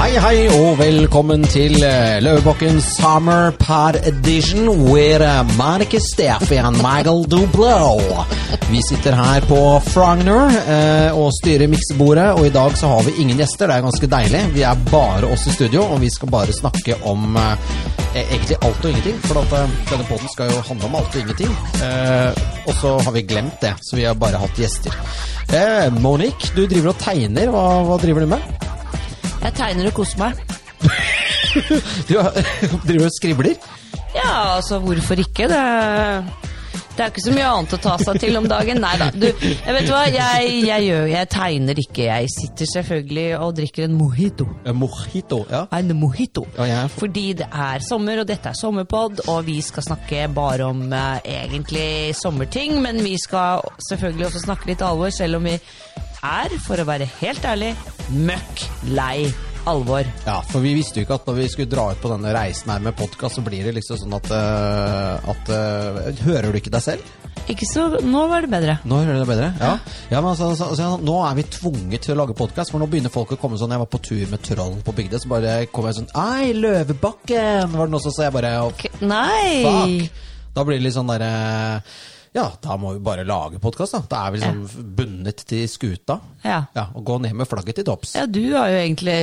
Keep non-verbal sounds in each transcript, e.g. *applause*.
Hei, hei, og velkommen til eh, Løvebakken Summer Pad Edition with Marke Monica Steffi and Michael Dublow. Vi sitter her på Frogner eh, og styrer miksebordet, og i dag så har vi ingen gjester. Det er ganske deilig. Vi er bare oss i studio, og vi skal bare snakke om eh, egentlig alt og ingenting. For at, eh, denne poden skal jo handle om alt og ingenting. Eh, og så har vi glemt det, så vi har bare hatt gjester. Eh, Monique, du driver og tegner. Hva, hva driver du med? Jeg tegner og koser meg. *laughs* Du driver og skribler? Ja, altså hvorfor ikke? Det, det er ikke så mye annet å ta seg til om dagen. Nei da. Du, jeg vet hva, jeg, jeg gjør Jeg tegner ikke. Jeg sitter selvfølgelig og drikker en mojito. En Mojito, ja. En mojito. Ja, for- Fordi det er sommer, og dette er sommerpod, og vi skal snakke bare om eh, egentlig sommerting. Men vi skal selvfølgelig også snakke litt alvor, selv om vi er, for å være helt ærlig, møkk lei alvor. Ja, for vi visste jo ikke at når vi skulle dra ut på denne reisen her med podkast, så blir det liksom sånn at, uh, at uh, Hører du ikke deg selv? Ikke så Nå var det bedre. Nå hører du det bedre? Ja. ja men altså, altså, altså, nå er vi tvunget til å lage podkast, for nå begynner folk å komme sånn Jeg var på tur med troll på bygda, så bare kom jeg sånn Ei, Løvebakken! Var det noe som sa jeg bare oh, Nei! Fuck! Da blir det litt sånn derre Ja, da må vi bare lage podkast, da. Da er vi liksom bundet til skuta. Ja. Ja, Og gå ned med flagget til topps. Ja, du er jo egentlig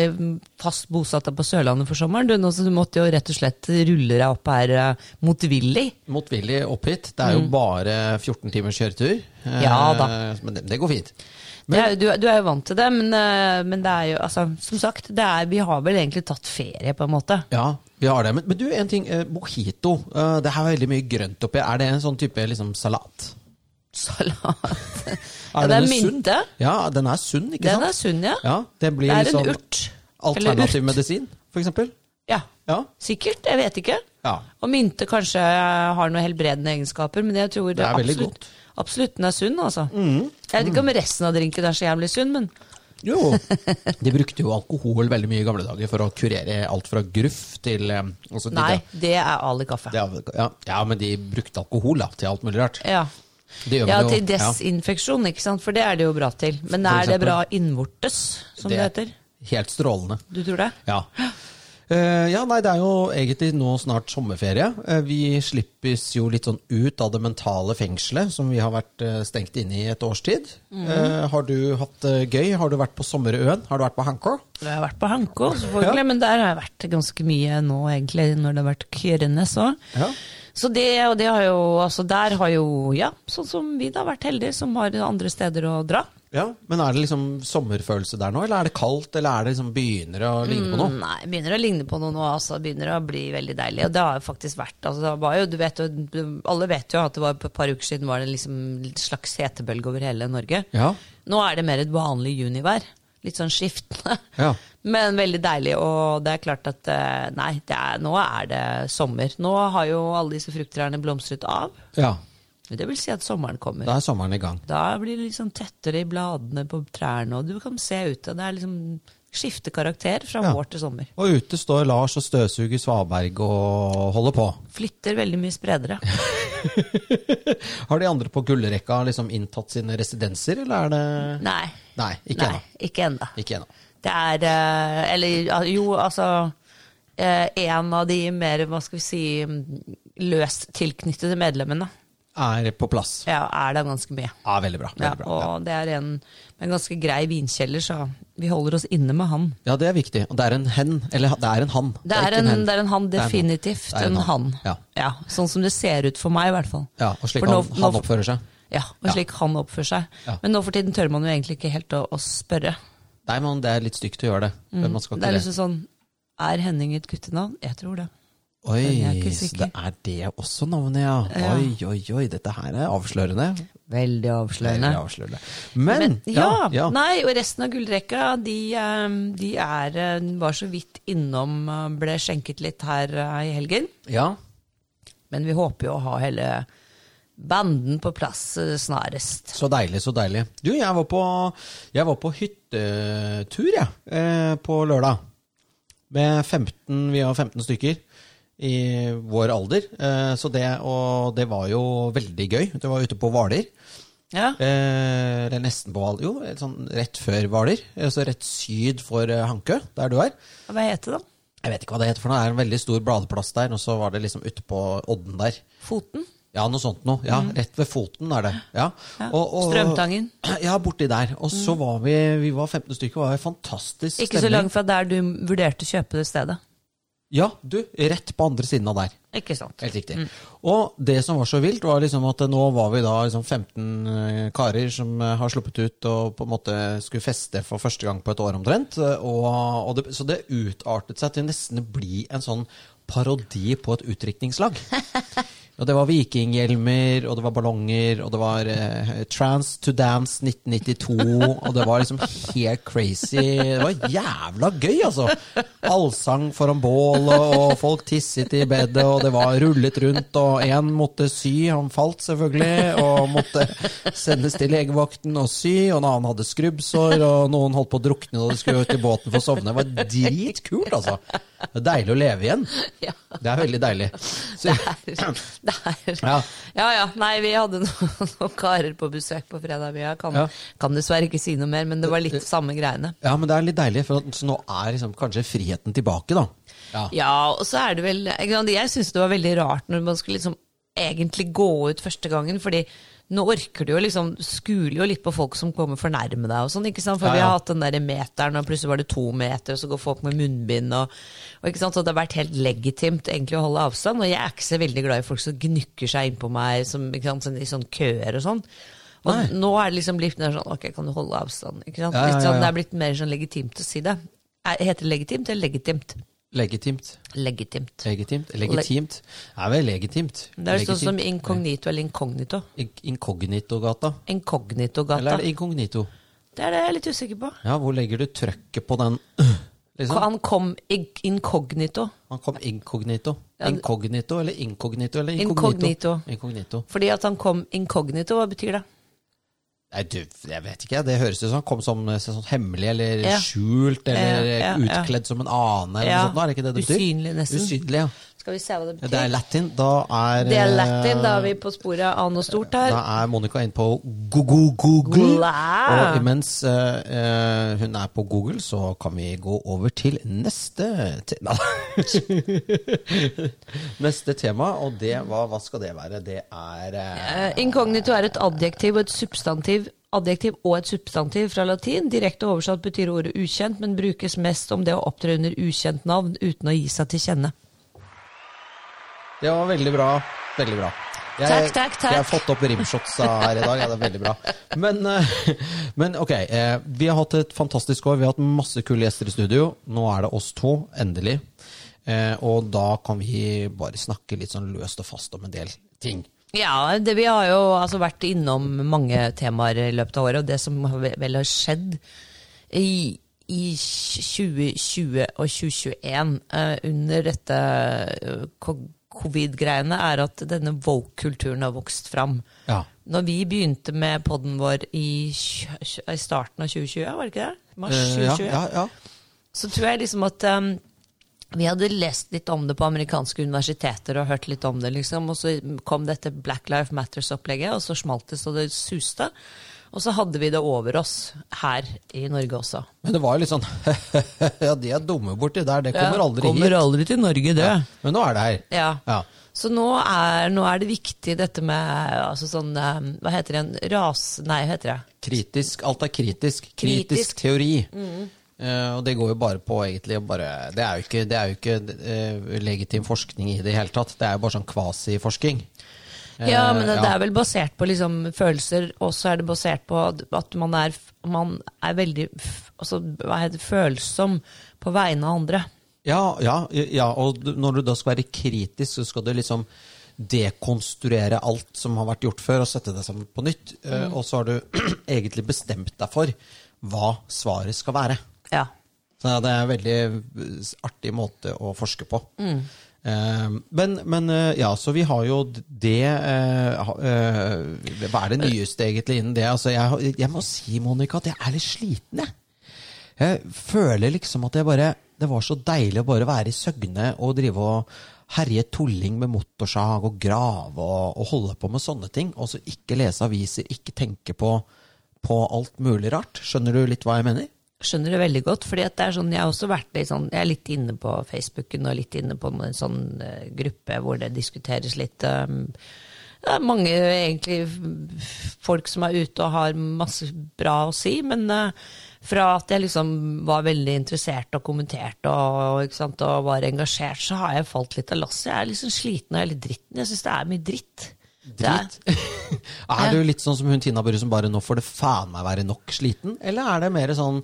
fast bosatt på Sørlandet for sommeren. Du, nå, så du måtte jo rett og slett rulle deg opp her uh, motvillig. Motvillig opp hit. Det er jo bare 14 timers kjøretur. Eh, Mm. Ja da. Men det, det går fint. Men, er, du, du er jo vant til det, men, uh, men det er jo altså, Som sagt, det er, vi har vel egentlig tatt ferie, på en måte. Ja, vi har det. Men, men du, en ting. Eh, mojito. Eh, det er veldig mye grønt oppi. Er det en sånn type liksom, salat? Salat. *laughs* ja, det er sunn? mynte. Ja, den er sunn, ikke Den sant? er sunn, ja. Ja, det blir Det er liksom en urt. Eller alternativ urt. medisin, for eksempel. Ja, Ja. sikkert. Jeg vet ikke. ja. Og mynte kanskje har noen helbredende egenskaper, men jeg tror Det er veldig absolutt, absolutt den er sunn, altså. Jeg vet ikke om resten av drinken er så jævlig sunn, men Jo. *laughs* De brukte jo alkohol veldig mye i gamle dager for å kurere alt fra gruff til altså, Nei, de- det er Ali kaffe. det er- ja, ja, men de brukte alkohol da, til alt mulig rart. Ja. Det Ja, til desinfeksjon, ikke sant? For det er det jo bra til. Men er det bra innvortes, som det, heter? Helt strålende. Du tror det? Ja. *gasps* Eh, ja, nei, det er jo egentlig nå snart sommerferie. Eh, vi slippes jo litt sånn ut av det mentale fengselet som vi har vært eh, stengt inne i et års tid. Mm. Har du hatt det gøy? Har du vært på Sommerøen? Har du vært på Hankå? Jeg har vært på Hanko, selvfølgelig, Ja. men der har jeg vært ganske mye nå, egentlig, når det har vært kjørende så. Ja. Så det, og det har jo, altså der har jo, ja, sånn som vi da vært heldige, som har andre steder å dra. Ja. Men er det liksom sommerfølelse der nå, eller er det kaldt, eller er det liksom begynner å ligne på noe? Mm, Nei, begynner å ligne på noe nå, altså. Begynner å bli veldig deilig. Og det har jo faktisk vært altså, det var jo, du vet jo, Alle vet jo at det var et par uker siden var det liksom slags hetebølge over hele Norge. Ja. Nå er det mer et vanlig junivær. Litt sånn skiftende. Ja. *laughs* Men veldig deilig, og det er klart at eh, nei, det er, nå er det sommer. Nå har jo alle disse frukttrærne blomstret av. ja. Det vil si at sommeren kommer. Da er sommeren i gang. Da blir det liksom tettere i bladene på trærne, og du kan se ute. Det er liksom skifte karakter fra Ja. vår til sommer. Og ute står Lars og støvsuger Svaberg og holder på. *laughs* Flytter veldig mye spredere. *laughs* Har de andre på gullrekka liksom inntatt sine residenser, eller er det Nei. Nei, ikke Nei, ennå. ikke ennå. Ikke enda. Det er eh, Eller jo, altså eh, En av de mer, hva skal vi si, løst tilknyttede medlemmene Er på plass. ja, er det ganske mye. Ja, veldig bra. Ja, bra. og det er en en ganske grei vinkjeller, så vi holder oss inne med han. Ja. ja, det er viktig. Og det er en hen. Eller det er en han. Det en, det er en han, Det er en han. definitivt. Det er en en han. han. Ja. Sånn som det ser ut for meg, i hvert fall. Ja, og slik nå- han, han oppfører seg. Ja, og Ja. slik han oppfører seg. Ja. Men nå for tiden tør man jo egentlig ikke helt å, å spørre. Nei, men det er litt stygt å gjøre det. Men man skal Mm. Det er liksom sånn Er Henning et guttenavn? Jeg tror det. Oi, så det er det også navnet, ja. Ja. Oi, oi, oi. Dette her er avslørende. Veldig avslørende. Veldig avslørende. Men, Men, ja, ja. Nei, og resten av gullrekka, de, eh, de er eh, Var så vidt innom, eh, ble skjenket litt her i helgen. ja. Men vi håper jo å ha hele banden på plass snarest. Så deilig, så deilig. Du, jeg var på, jeg var på hyttetur, jeg, eh, på lørdag. Med 15, vi har 15 stykker i vår alder. Eh, så det, og det var jo veldig gøy. Det var ute på Hvaler. Ja. Eh, eller nesten på Hvaler. Jo, sånn rett før Hvaler. Altså rett syd for eh, Hankø, der du er. Hva heter det? Jeg vet ikke hva det heter for noe. Det er en veldig stor bladeplass der, og så var det liksom ute på odden der. Foten? Ja, noe sånt noe. Ja, rett ved foten er det. Ja. Ja. Og- og- Strømtangen? *clears throat* Ja, borti der. Og så var vi vi var 15 stykker, det var en fantastisk Ikke så langt fra der du vurderte å kjøpe det stedet. Ja, du, rett på andre siden av der. Ikke sant? Helt riktig. Og det som var så vilt, var liksom at nå var vi da liksom 15 eh, karer som eh, har sluppet ut og på en måte skulle feste for første gang på et år omtrent. Og, og det, så det utartet seg til nesten å bli en sånn parodi på et utdrikningslag. *laughs* Og det var vikinghjelmer, og det var ballonger, og det var eh, Trans to Dance 1992, og det var liksom helt crazy. Det var jævla gøy, altså! Allsang foran bålet, og folk tisset i bedet, og det var rullet rundt, og én måtte sy, han falt selvfølgelig, og måtte sendes til legevakten og sy, og en annen hadde skrubbsår, og noen holdt på å drukne da de skulle ut i båten for å sovne. Det var dritkult, altså! Det er deilig å leve igjen. Det er veldig deilig. Så, Det er, Ja. ja ja. Nei, vi hadde noen, *laughs* noen karer på besøk på fredag. Jeg kan, Ja. kan dessverre ikke si noe mer, men det var litt samme greiene. Ja, men det er litt deilig, for at, nå er liksom kanskje friheten tilbake, da. Ja. Ja, og så er det vel Jeg syns det var veldig rart når man skulle liksom egentlig gå ut første gangen, fordi nå orker du jo liksom Skuler jo litt på folk som kommer for nærme deg og sånn, ikke sant. For Ja, vi har hatt den der meteren, og plutselig var det to meter, og så går folk med munnbind og, og ikke sant. Så det har vært helt legitimt egentlig å holde avstand, og jeg er ikke så veldig glad i folk som gnukker seg innpå meg som, sant, sånn, i sånn køer og sånn. Og Nei. nå er det liksom blitt mer sånn Ok, kan du holde avstand? Ikke sant? Ja, ja, ja, sånn. Det er blitt mer sånn legitimt å si det. Er- Heter det legitimt eller legitimt? Legitimt. Legitimt. Legitimt. Legitimt. Er vel legitimt. Det er sånn som inkognito eller inkognito. Inkognito-gata. Inkognito-gata. Eller er det inkognito? Det er det jeg er litt usikker på. Ja, hvor legger du trøkket på den? *clears throat* Liksom? Han kom inkognito. Han kom inkognito. Inkognito eller inkognito eller Inkognito. inkognito? Inkognito. Fordi at han kom inkognito, hva betyr det? Nei, du, jeg vet ikke. Det høres ut som han kom som eh, sånn hemmelig eller Ja. skjult eller Ja, ja, utkledd som en ane eller noe sånt. Er det ikke det det betyr? usynlig nesten. Usynlig, ja. Skal vi se hva det betyr? Det er latin. Da er Det er eh, latin, da er vi på sporet av noe stort her. Da er Monica inne på Google. Google. Og imens eh, eh, hun er på Google, så kan vi gå over til neste tema. *laughs* neste tema, og det, hva, hva skal det være? Det er eh, Eh, Inkognito er et adjektiv og et substantiv. Adjektiv og et substantiv fra latin. Direkte oversatt betyr ordet ukjent, men brukes mest om det å opptre under ukjent navn uten å gi seg til kjenne. Det var veldig bra. Veldig bra. Jeg, Takk, takk, takk. Jeg har fått opp rimshotsa her i dag. Ja, det er veldig bra. Men, eh, *laughs* men ok, eh, vi har hatt et fantastisk år. Vi har hatt masse kule gjester i studio. Nå er det oss to, endelig. Eh, Og da kan vi bare snakke litt sånn løst og fast om en del ting. Ja, det, vi har jo altså vært innom mange temaer i løpet av året, og det som vel har skjedd i, i 2020 og 2021 eh, under dette covid-greiene, er at denne woke-kulturen har vokst fram. Ja. Når vi begynte med podden vår i, i starten av 2020, var det ikke det? Mars Eh, ja, 2020? ja, ja. så tror jeg liksom at um, vi hadde lest litt om det på amerikanske universiteter og hørt litt om det, liksom, og så kom dette Black Life Matters-opplegget, og så smalt det så det suste. Og så hadde vi det over oss her i Norge også. Men det var jo litt sånn *laughs* Ja, de er dumme borti der. Det kommer aldri kommer hit. aldri til Norge, det. Men nå er det her. Ja. Ja. Så nå er, nå er det viktig dette med altså sånn, um, Hva heter det? En ras... Nei, hva heter det? Kritisk. Alt er kritisk. Kritisk. Mm. Kritisk teori. Eh, og det går jo bare på egentlig bare Det er jo ikke, det er jo ikke uh, legitim forskning i det hele tatt. Det er jo bare sånn kvasiforsking. Eh, Ja, men det ja. er vel basert på liksom følelser, og så er det basert på at man er, man er veldig altså, det, følsom på vegne av andre. Ja, ja, ja, og når du da skal være kritisk, så skal du liksom dekonstruere alt som har vært gjort før, og sette det sammen på nytt. Mm. Og så har du *clears throat* egentlig bestemt deg for hva svaret skal være. Ja. Så det er en veldig eh, artig måte å forske på. Eh, men, men eh, ja, så vi har jo det eh, eh, Hva er det nyeste egentlig innen det? Altså, jeg, jeg må si, Monica, at jeg er litt sliten, jeg. Jeg føler liksom at jeg bare Det var så deilig å bare være i Søgne og drive og herje tulling med motorsag og grave og, og holde på med sånne ting, og så ikke lese aviser, ikke tenke på, på alt mulig rart. Skjønner du litt hva jeg mener? Skjønner det veldig godt. fordi det er sånn, Jeg har også vært litt sånn, jeg er litt inne på Facebooken og litt inne på en sånn uh, gruppe hvor det diskuteres litt. Um, det er mange egentlig folk som er ute og har masse bra å si, men uh, fra at jeg liksom var veldig interessert og kommenterte og, og, og var engasjert, så har jeg falt litt av lasset. Jeg er liksom sliten og er litt dritten. Jeg syns det er mye dritt. Dritt? *laughs* Er, du litt sånn som hun Tina Bru som bare 'nå får det faen meg være nok' sliten? Eller er det mer sånn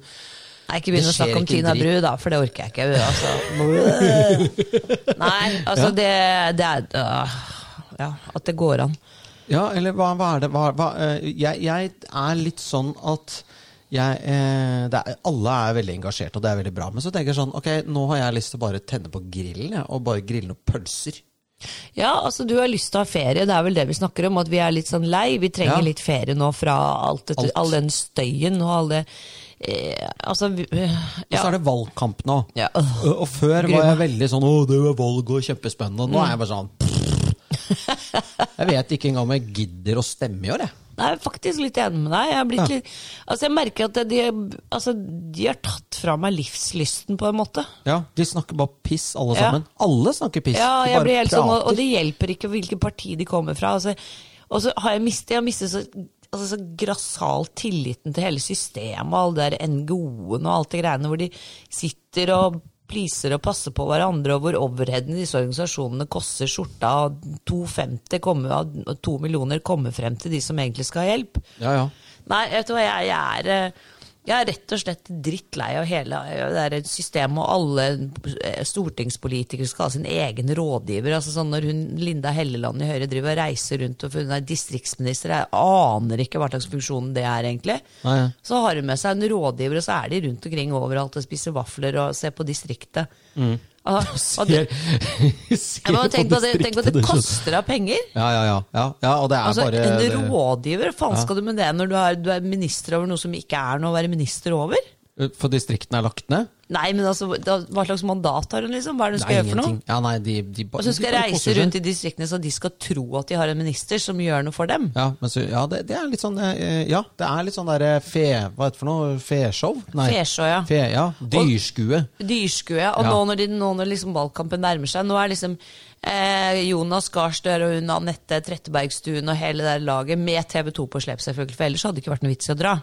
Nei, ikke begynn å snakke om Tina Bru, da, for det orker jeg ikke. Altså. Nei, altså det, det, er øh, Ja, at det går an. Ja, eller hva, hva er det hva, hva, øh, jeg, jeg, er litt sånn at jeg, eh, er, alle er veldig engasjert, og det er veldig bra. Men så tenker jeg sånn, ok, nå har jeg lyst til å bare tenne på grillen og bare grille noen pølser. Ja, altså du har lyst til å ha ferie, det er vel det vi snakker om. At vi er litt sånn lei. Vi trenger ja. litt ferie nå fra alt dette, alt. all den støyen og alle eh, Altså vi, ja. Og så er det valgkamp nå. Ja. Og før var jeg veldig sånn 'Å, det er valg og kjempespennende'. Nå er jeg bare sånn Jeg vet ikke engang om jeg gidder å stemme i år, jeg. Nei, jeg er faktisk litt enig med deg. Jeg, ja. litt, altså jeg merker at de, altså de, har tatt fra meg livslysten, på en måte. Ja, De snakker bare piss, alle ja. sammen. Alle snakker piss. Ja, jeg blir helt sånn, og, og, det hjelper ikke hvilket parti de kommer fra. Altså, og så har jeg mistet, jeg har mistet så, altså, så grassat tilliten til hele systemet, alle de der NGO-ene og alt det greiene hvor de sitter og pleaser og passer på hverandre, og hvor overheden disse organisasjonene koster skjorta, og 250 kommer, to millioner kommer frem til de som egentlig skal ha hjelp. Ja, ja. Nei, vet du hva, jeg, jeg er eh, jeg er rett og slett drittlei av hele det systemet, og alle eh, stortingspolitikere skal ha sin egen rådgiver. altså sånn Når hun, Linda Helleland i Høyre driver og reiser rundt og hun er distriktsminister, jeg aner ikke hva slags funksjon det er, egentlig. Nei. Så har hun med seg en rådgiver, og så er de rundt omkring overalt og spiser vafler og ser på distriktet. Mm. Altså, ser, ser tenk, på det, tenk på at det koster av penger. Ja, ja, ja. ja, ja og det er altså, bare En rådgiver, faen skal du med det når du er, du er minister over noe som ikke er noe å være minister over? For distriktene er lagt ned? Nei, men altså, hva slags mandat har hun, liksom? Hva er det hun skal gjøre for noe? Ja, nei, de, de, og så skal de reise rundt i distriktene så de skal tro at de har en minister som gjør noe for dem. Ja, så, ja det, det, er litt sånn eh, Ja, det er litt sånn derre fe... Hva heter det for noe? Feshow? Nei. Feshow, ja. Fe, ja. Dyrskue. Og, dyrskue. Og ja. nå når, de, nå når liksom valgkampen nærmer seg, nå er liksom eh, Jonas Gahr Støre og hun Anette Trettebergstuen og hele det laget med TV 2 på slep, selvfølgelig, for ellers hadde det ikke vært noe vits i å dra.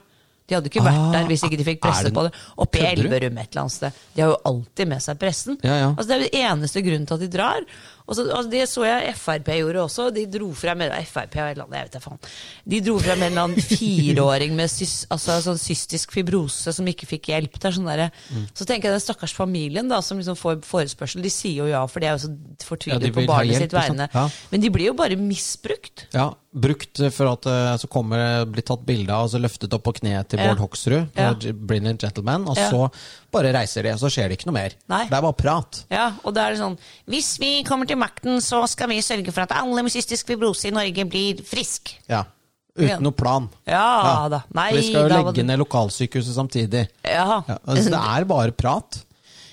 De hadde ikke vært ah, der hvis ikke de fikk presse det, på det. Oppe i Elverum et eller annet sted. De har jo alltid med seg pressen. Ja, ja. Altså, det er jo eneste grunnen til at de drar. Og så, altså, det så jeg Frp gjorde også. De dro frem Frp jeg vet da faen. De dro frem en eller annen fireåring med sys, altså, sånn cystisk fibrose som ikke fikk hjelp. Det er sånn der, mm. Så tenker jeg den stakkars familien da, som liksom får forespørsel, de sier jo ja, for de er jo så fortvilet ja, på barnet sitt vegne. Ja. Men de blir jo bare misbrukt. Ja, brukt for at eh, så kommer blir tatt bilde av og så løftet opp på kneet til Bård Hoksrud, ja. Brilliant Gentleman, og så bare reiser de, og så skjer det ikke noe mer. Nei. Det er bare prat. Ja, og da er sånn Hvis vi kommer til makten, så skal vi sørge for at alle med cystisk fibrose i Norge blir frisk. Ja. Uten noe plan. Ja, da. Nei, vi skal jo legge ned lokalsykehuset samtidig. Ja. ja altså, det er bare prat.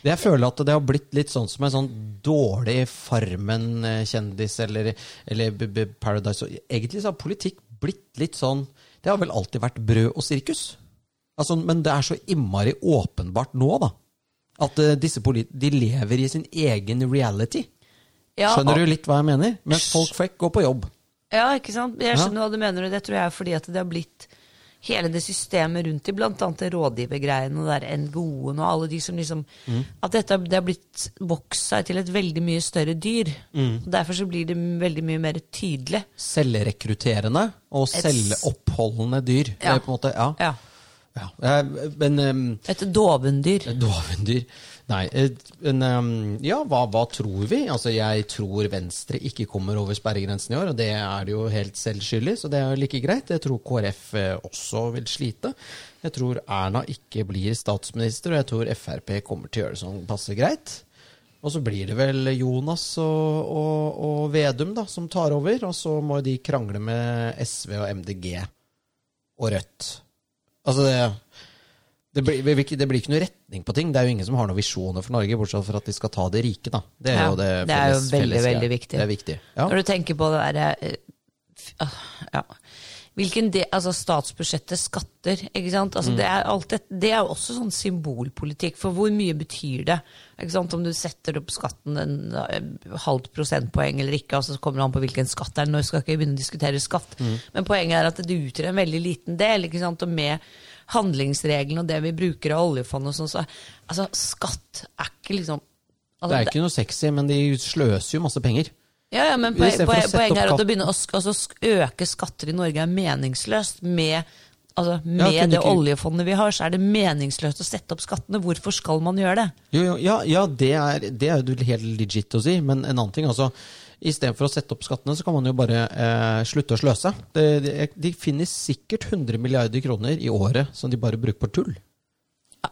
Jeg føler at det har blitt litt sånn som en sånn dårlig Farmen-kjendis eller, eller, Paradise. Egentlig så har politikk blitt litt sånn Det har vel alltid vært brød og sirkus. Altså, men det er så innmari åpenbart nå, da. At uh, disse de lever i sin egen reality. Ja, Skjønner du litt hva jeg mener? Mens folk fikk gå på jobb. Ja, ikke sant? Jeg skjønner hva du mener, og det tror jeg er fordi at det har blitt hele det systemet rundt i, annet det rådgivergreiene og der NGO-en og alle de som liksom mm. At dette det har blitt vokst seg til et veldig mye større dyr. Mm. Derfor så blir det veldig mye mer tydelig. Selvrekrutterende og selvoppholdende dyr. Ja. på en måte, ja. ja. Ja, men um, Et dovendyr. Et dovendyr. Nei, men um, ja, hva, hva, tror vi? Altså, jeg tror Venstre ikke kommer over sperregrensen i år, og det er det jo helt selvskyldig, så det er jo like greit. Jeg tror KrF eh, også vil slite. Jeg tror Erna ikke blir statsminister, og jeg tror Frp kommer til å gjøre det sånn passe greit. Og så blir det vel Jonas og, og, og Vedum da, som tar over, og så må de krangle med SV og MDG og Rødt. Altså, det, Det blir, det blir ikke- det blir ikke noe retning på ting. Det er jo ingen som har noen visjoner for Norge, bortsett fra at de skal ta det rike, da. Det er Ja, jo det, det er jo veldig, veldig viktig. Det er viktig. Ja. Når du tenker på det derre eh, ah, Ja. Hvilken del, altså Statsbudsjettet, skatter, ikke sant. Altså Mm. det, er alt det, det er jo også sånn symbolpolitikk, for hvor mye betyr det? Ikke sant? Om du setter opp skatten en eh, halvt prosentpoeng eller ikke, altså så kommer det an på hvilken skatt det er. Nå skal ikke begynne å diskutere skatt, Mm. men poenget er at det utgjør en veldig liten del. ikke sant? Og med handlingsregelen og det vi bruker av oljefondet og sånn, så altså skatt er ikke liksom altså, Det er ikke noe sexy, men de sløser jo masse penger. ja, ja, men poen, poen, poenget er at å begynne å altså, øke skatter i Norge er meningsløst. Med, altså, med ja, det ikke- oljefondet vi har, så er det meningsløst å sette opp skattene. Hvorfor skal man gjøre det? Jo, jo, ja, ja det, er, det er jo helt legit å si, men en annen ting altså Istedenfor å sette opp skattene, så kan man jo bare eh, slutte å sløse. De, de, de finner sikkert 100 milliarder kroner i året som de bare bruker på tull.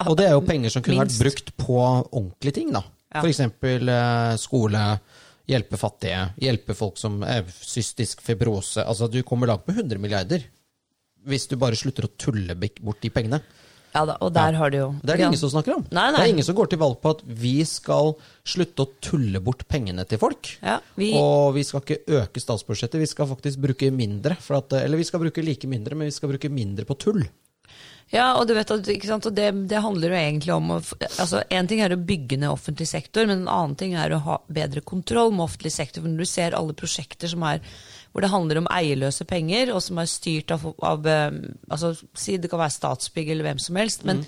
Og det er jo penger som kunne Minst. vært brukt på ordentlige ting. da. Ja. F.eks. Eh, skole, hjelpe fattige, hjelpe folk som er cystisk fibrose. Altså, Du kommer langt med 100 milliarder hvis du bare slutter å tulle bort de pengene. Ja da, og der har du jo Det er det ingen som snakker om. Nei, nei. Det er ingen som går til valg på at vi skal slutte å tulle bort pengene til folk. Ja, vi- Og vi skal ikke øke statsbudsjettet, vi skal faktisk bruke mindre. For at, eller vi skal bruke like mindre, men vi skal bruke mindre på tull. Ja, og du vet at, ikke sant, og det, det handler jo egentlig om å altså, En ting er å bygge ned offentlig sektor, men en annen ting er å ha bedre kontroll med offentlig sektor. For når du ser alle prosjekter som er hvor det handler om eierløse penger, og som er styrt av, av eh, altså, Si det kan være Statsbygg eller hvem som helst, men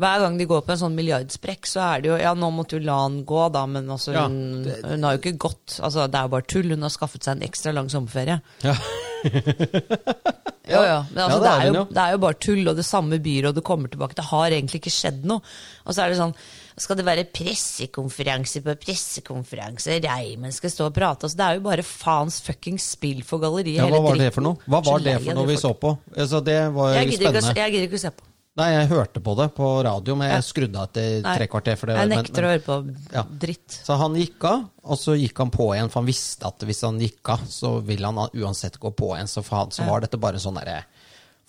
hver gang de går på en sånn milliardsprekk, så er det jo Ja, nå måtte jo la han gå, da, men altså, Ja, hun, hun har jo ikke gått. Altså, det er jo bare tull. Hun har skaffet seg en ekstra lang sommerferie. Ja. *laughs* Jo, jo. Men altså, Ja, det det, er jo. det er jo bare tull, og det samme byrådet kommer tilbake. Det har egentlig ikke skjedd noe. Og så er det sånn Skal det være pressekonferanse på pressekonferanse? Reimen skal stå og prate. Altså, det er jo bare faens fuckings spill for galleriet. Ja, hva var det for noe? Hva var det for noe vi så på? Altså, det var Jeg spennende. å jeg gidder ikke å se på. Nei, jeg hørte på det på radio, men jeg skrudde av etter tre kvarter. For det, Jeg men- nekter å høre på Ja. dritt. Så han gikk av, og så gikk han på igjen, for han visste at hvis han gikk av, så ville han uansett gå på igjen. Så, for han, så var dette bare sånn derre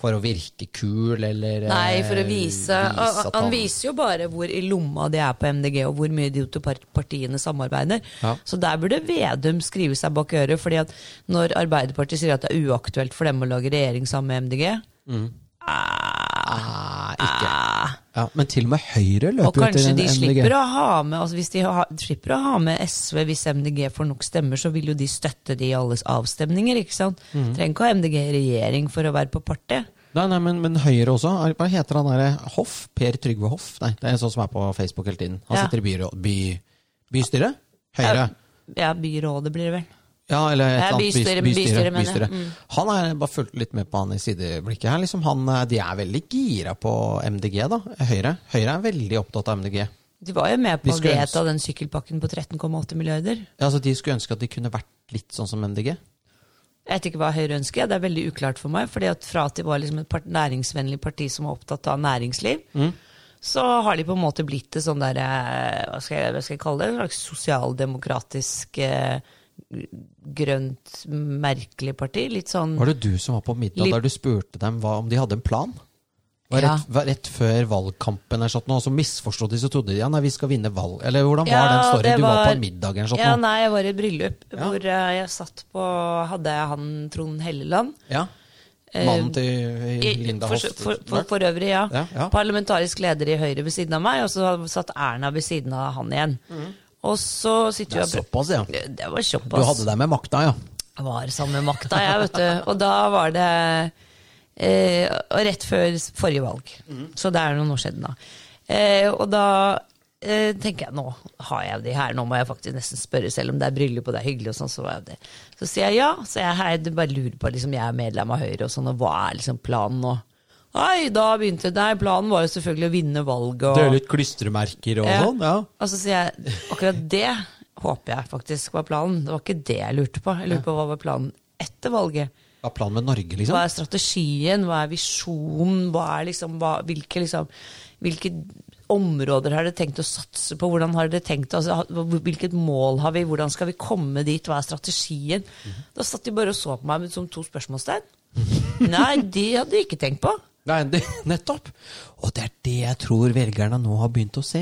For å virke kul, eller Nei, for å eh, vise, vise at han, viser jo bare hvor i lomma de er på MDG, og hvor mye de to partiene samarbeider. Ja. Så der burde Vedum skrive seg bak øret, fordi at når Arbeiderpartiet sier at det er uaktuelt for dem å lage regjering sammen med MDG ah, ikke. ah, Ja, men til og med Høyre Og løper jo kanskje etter de slipper MDG. å ha med altså Hvis de ha, slipper å ha med SV hvis MDG får nok stemmer, så vil jo de støtte de i alles avstemninger. ikke sant? Mm. Trenger ikke å ha MDG i regjering for å være på partiet. Nei, nei, men, men Høyre også. Hva heter han derre Hoff? Per Trygve Hoff? Nei, det er en sånn som er på Facebook hele tiden. Han Ja. sitter i byrå, by, bystyret? Høyre? Ja, byrådet blir det vel. Ja, eller et eller annet bys- bystyre- bystyre. bystyre. Mm. Han er bare fulgt litt med på han i sideblikket her. Liksom han, eh, de er veldig gira på MDG, da. Høyre. Høyre er veldig opptatt av MDG. De var jo med på å vedta den sykkelpakken på 13,8 milliarder. Ja, altså, de skulle ønske at de kunne vært litt sånn som MDG. Jeg vet ikke hva Høyre ønsker, det er veldig uklart for meg. fordi at fra at de var liksom et part næringsvennlig parti som var opptatt av næringsliv, Mm. så har de på en måte blitt et sånn der eh, Hva hva skal jeg kalle det? En slags sosialdemokratisk eh, grønt, merkelig parti. Litt sånn Var det du som var på middag Litt- der du spurte dem hva, om de hadde en plan? Var rett, var rett før valgkampen, eller sånt, og så misforstod de, så trodde de ja, nei, vi skal vinne valg. Eller hvordan var Ja, den storyen? Du var på en middag eller sånt? Ja, nei, jeg var i bryllup Ja. hvor eh, jeg satt på Hadde jeg han Trond Helleland. Ja. Eh, Mannen til I- Linda for, Hoff. for, for, for øvrig, ja. Ja. Parlamentarisk leder i Høyre ved siden av meg, og så satt Erna ved siden av han igjen. Og så sitter Mm. Det er vi og såpass, ja. Det var såpass. Du hadde deg med makta, ja. Jeg var sammen med makta, jeg, vet du. Og da var det eh, rett før forrige valg. Så det er noen år siden, da. Eh, og da eh, tenker jeg nå har jeg de her, nå må jeg faktisk nesten spørre, selv om det er bryllup og det er hyggelig. og sånn, Så, var jeg det. så sier jeg ja. Så jeg hei, du bare lurer på liksom, jeg er medlem av Høyre, og sånn, og hva er liksom planen nå? Nei, da begynte Nei, planen var jo selvfølgelig å vinne valget. Og, Dele ut klistremerker og Ja. sånn? Ja. og så sier jeg akkurat det håper jeg faktisk var planen. Det var ikke det jeg lurte på. Jeg lurte på hva var planen etter valget. Hva er planen med Norge, liksom? Hva er strategien, hva er visjonen, hva er liksom, hva, hvilke, liksom, hvilke områder har dere tenkt å satse på? Hvordan har dere tenkt, altså, Hvilket mål har vi? Hvordan skal vi komme dit? Hva er strategien? Da satt de bare og så på meg med som to spørsmålstegn. *laughs* Nei, de hadde de ikke tenkt på. Nei, det, *laughs* nettopp! Og det er det jeg tror velgerne nå har begynt å se.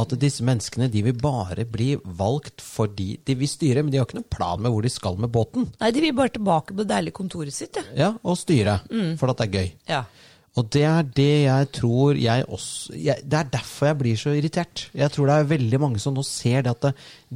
At disse menneskene de vil bare bli valgt fordi de vil styre, men de har ikke noen plan med hvor de skal med båten. Nei, de vil bare tilbake på det deilige kontoret sitt, ja. Ja, Og styre, for at det er gøy. ja. Og det er det jeg tror jeg også jeg, Det er derfor jeg blir så irritert. Jeg tror det er veldig mange som nå ser det at det,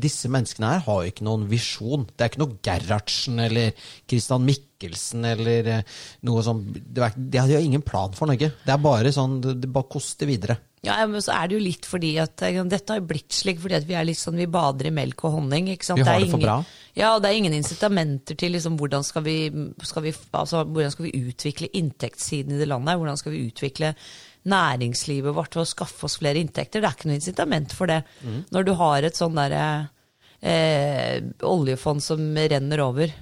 disse menneskene her har jo ikke noen visjon. Det er ikke noe Gerhardsen eller Christian Mikkelsen eller eh, noe sånn De har ingen plan for Norge. Det er bare sånn det bare koster videre. Ja, men så er det jo litt fordi at eh, Dette har blitt slik fordi at vi er litt sånn, vi bader i melk og honning. ikke sant? Vi har det for ingen, bra. Ja, og det er ingen incitamenter til liksom, hvordan, skal vi, skal vi, altså, hvordan skal vi utvikle inntektssiden i det landet. Hvordan skal vi utvikle næringslivet vårt for å skaffe oss flere inntekter. Det er ikke noe incitament for det. Mm. Når du har et sånn derre eh, oljefond som renner over.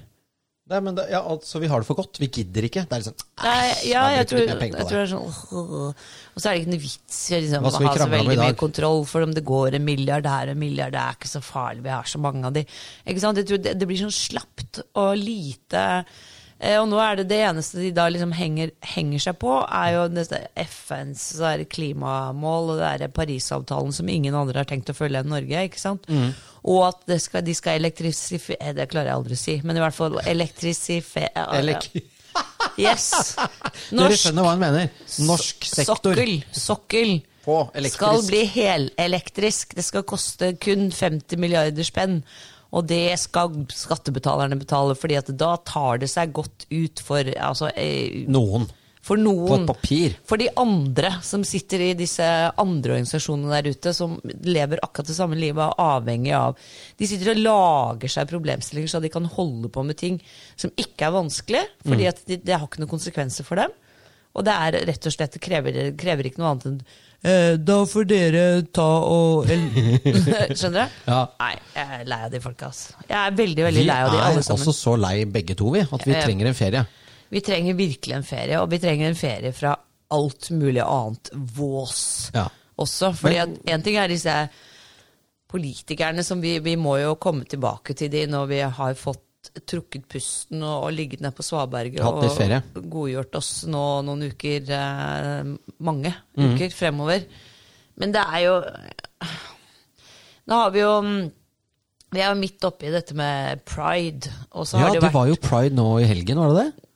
Nei, men det, ja, altså, Vi har det for godt. Vi gidder ikke. Det er liksom Nei, ja, jeg tror, jeg penger tror det er sånn åh, Og så er det ikke noe vits i å liksom, vi ha så veldig mye kontroll, for om det går en milliard her og en milliard, det er ikke så farlig, vi har så mange av de. Ikke sant? Jeg tror det, det blir sånn slapt og lite eh, Og nå er det det eneste de da liksom henger, henger seg på, er jo dette FNs klimamål og det er Parisavtalen som ingen andre har tenkt å følge enn Norge. ikke sant? Mm. Og at det skal, de skal elektrifisere Det klarer jeg aldri å si, men i hvert fall elektrisifere Eller *laughs* Yes. Dere skjønner hva han mener. Norsk sektor Sokkel, sokkel på skal bli helelektrisk. Det skal koste kun 50 milliarder spenn. Og det skal skattebetalerne betale, fordi at da tar det seg godt ut for, altså, eh, Noen. For noen. papir. For de andre som sitter i disse andre organisasjonene der ute, som lever akkurat det samme livet, er avhengig av De sitter og lager seg problemstillinger så de kan holde på med ting som ikke er vanskelig, fordi de, det har ikke noen konsekvenser for dem. Og det er rett og slett det krever, krever ikke noe annet enn eh, Da får dere ta og *laughs* Skjønner du? Ja. Nei, jeg er lei av de folka, altså. Jeg er veldig, veldig lei av de er alle sammen. også så lei begge to, vi, at vi trenger en ferie. Vi trenger virkelig en ferie, og vi trenger en ferie fra alt mulig annet vås Ja. også. Fordi at en ting er disse politikerne som vi, vi må jo komme tilbake til de når vi har fått trukket pusten og, og ligget nede på Svaberget og godgjort oss nå noen uker, eh, mange uker uker fremover. Men det er jo Nå har vi jo mm, Vi er jo midt oppi dette med pride. Og så Ja, har det, det vært var jo pride nå i helgen, var det det?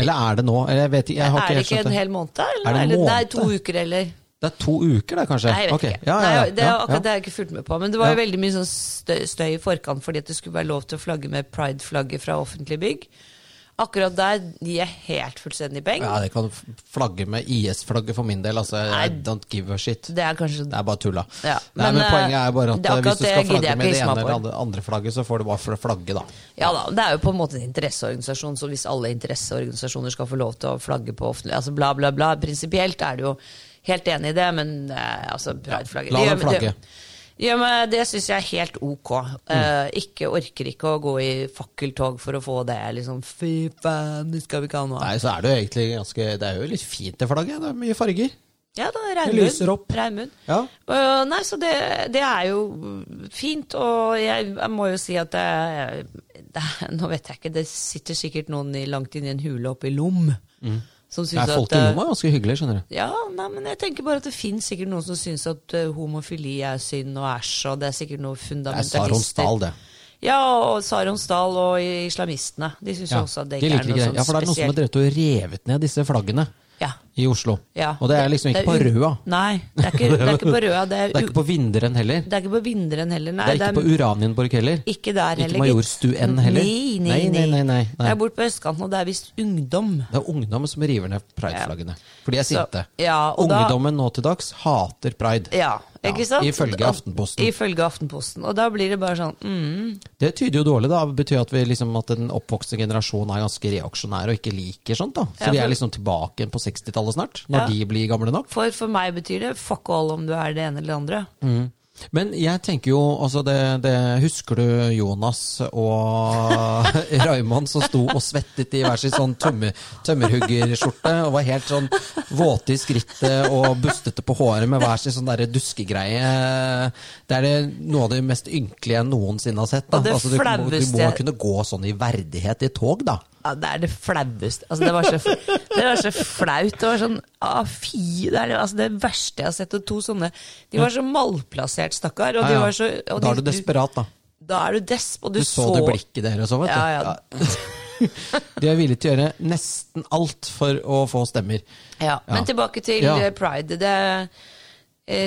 Eller er det nå? Eller Jeg vet jeg har Er det ikke en hel måned? Eller? Er det Eller- det er to uker, eller? Det er to uker, det, kanskje? Nei, jeg vet okay. ikke. Ja, ja, Nei, ja, ja. det har jeg ikke fulgt med på. Men det var jo veldig mye sånn støy i forkant fordi at det skulle være lov til å flagge med pride-flagget fra offentlige bygg. Akkurat der gir jeg helt fullstendig peng. Ja, det kan flagge med IS-flagget for min del. Altså, I don't give a shit. Det er kanskje Det er bare tulla. Ja, Nei, men, men eh, poenget er bare at er eh, hvis du skal flagge med det ene eller andre, andre flagget, så får du bare flagge, da. Ja da, det er jo på en måte en interesseorganisasjon, så hvis alle interesseorganisasjoner skal få lov til å flagge på offentlig Altså bla, bla, bla. Prinsipielt er du jo helt enig i det, men eh, altså prideflagget ja, la dem flagge. det-. Ja, men Det syns jeg er helt ok. Eh, ikke Orker ikke å gå i fakkeltog for å få det. liksom, Fy faen, det skal vi ikke ha noe. Nei, så er det jo egentlig ganske Det er jo litt fint, det flagget. Det er mye farger. Ja, da, Det regnbuen. Ja. Uh, nei, så det, det er jo fint, og jeg, jeg må jo si at det, det Nå vet jeg ikke, det sitter sikkert noen i, langt inn i en hule oppe i Lom som syns er folk at i øh, Lomma ganske hyggelig, skjønner du. Ja, nei, men jeg tenker bare at det fins sikkert noen som syns at øh, homofili er synd og æsj, og det er sikkert noen Det er fundamentalister. Sarons det. Ja, og Sarons Dal og islamistene. De syns Ja, også at det ikke de er noe sånn sånn Ja, for det er noen som har drevet og revet ned disse flaggene Ja, i Oslo. ja. Og det er liksom ikke på er på Røa. Nei, det er ikke, *laughs* det er ikke på Røa. Det er, Det er ikke på Vinderen heller. Det er ikke på Vinderen heller, nei. Det er ikke på Uranienborg heller. ikke der Ikke. Majorstuen heller. Nei, nei, Nei, nei, nei, nei. Det er borte på østkanten, og det er visst ungdom. Det er ungdom som river ned prideflaggene. For de er sinte. ja, ungdommen da- nå til dags hater pride. Ja, ikke sant? ifølge Aftenposten. Ifølge Aftenposten. Og da blir det bare sånn mm, Det tyder jo dårlig, da. Det betyr at, vi liksom, at den oppvokste generasjonen er ganske reaksjonær og ikke liker sånt. da. Så Ja, vi er liksom tilbake på 60-tallet snart, når Ja. de blir gamle nok. For for meg betyr det fuck all om du er det ene eller det andre. Men jeg tenker jo, altså det, det Husker du Jonas og *laughs* Raymond som sto og svettet i hver sin sånn tømmer, tømmerhuggerskjorte og var helt sånn våte i skrittet og bustete på håret med hver sin sånn der duskegreie. Det er det, noe av det mest ynkelige jeg noensinne har sett. Da. Altså, du, må, du må kunne gå sånn i verdighet i tog, da. Ja, det er det flaueste. Altså, det, var så, det var så flaut. Det var sånn ah, Fy! Det er det, altså, det verste jeg har sett. Og to sånne De var så malplassert, stakkar. Og de var så og Da er de- du desperat, da. Da er du desp, og du, Du så det blikket deres òg, vet du. Ja, ja. *laughs* De er villige til å gjøre nesten alt for å få stemmer. Ja. Men tilbake til eh, pride. Det, eh,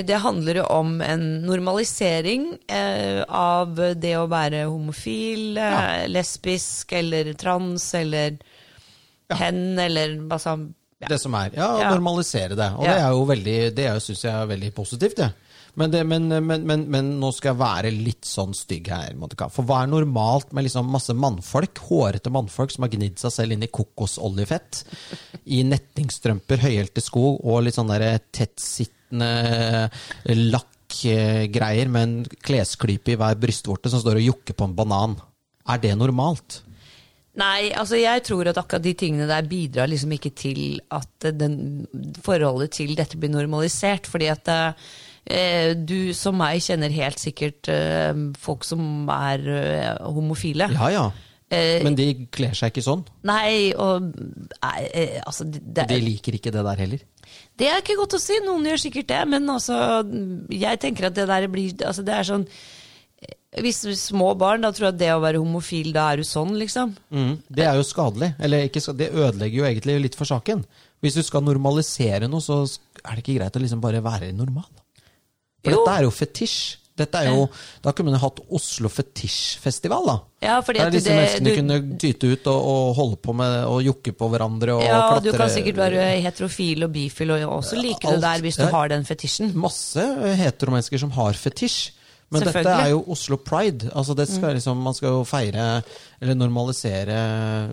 det handler jo om en normalisering eh, av det å være homofil, ja. lesbisk eller trans eller hen eller altså ja. Det som er. Ja, å Ja. normalisere det. Og Ja. det er jo veldig, det syns jeg er veldig positivt, det. Men, det, men, men, men, men nå skal jeg være litt sånn stygg her, Monica. For hva er normalt med liksom masse mannfolk, hårete mannfolk som har gnidd seg selv inn i kokosoljefett, i nettingstrømper, høyhælte sko og litt sånn der tettsittende lakkgreier med en klesklype i hver brystvorte som står og jokker på en banan? Er det normalt? Nei, altså jeg tror at akkurat de tingene der bidrar liksom ikke til at eh, den, forholdet til dette blir normalisert. Fordi at eh, du som meg kjenner helt sikkert eh, folk som er eh, homofile. Ja ja. Eh, Men de kler seg ikke sånn. Nei, og nei, eh, altså det, de liker ikke det der heller. Det er ikke godt å si. Noen gjør sikkert det, men altså Jeg tenker at det der blir Altså det er sånn eh, Hvis små barn, da tror jeg at det å være homofil, da er du sånn, liksom. Mm, det er jo skadelig. Eller ikke, det ødelegger jo egentlig litt for saken. Hvis du skal normalisere noe, så er det ikke greit å liksom bare være normal. For Jo. dette er jo fetisj. Dette er jo, Da kunne man hatt Oslo Fetisjfestival, da. Ja, fordi Der disse det- menneskene du- kunne tyte ut og, og holde på med å jokke på hverandre og Ja, og du kan sikkert være heterofil og bifil og også like Alt. det der hvis du Ja. har den fetisjen. Masse heteromennesker som har fetisj. Men dette Mm. er jo Oslo Pride. Altså det skal liksom, man skal jo feire eller normalisere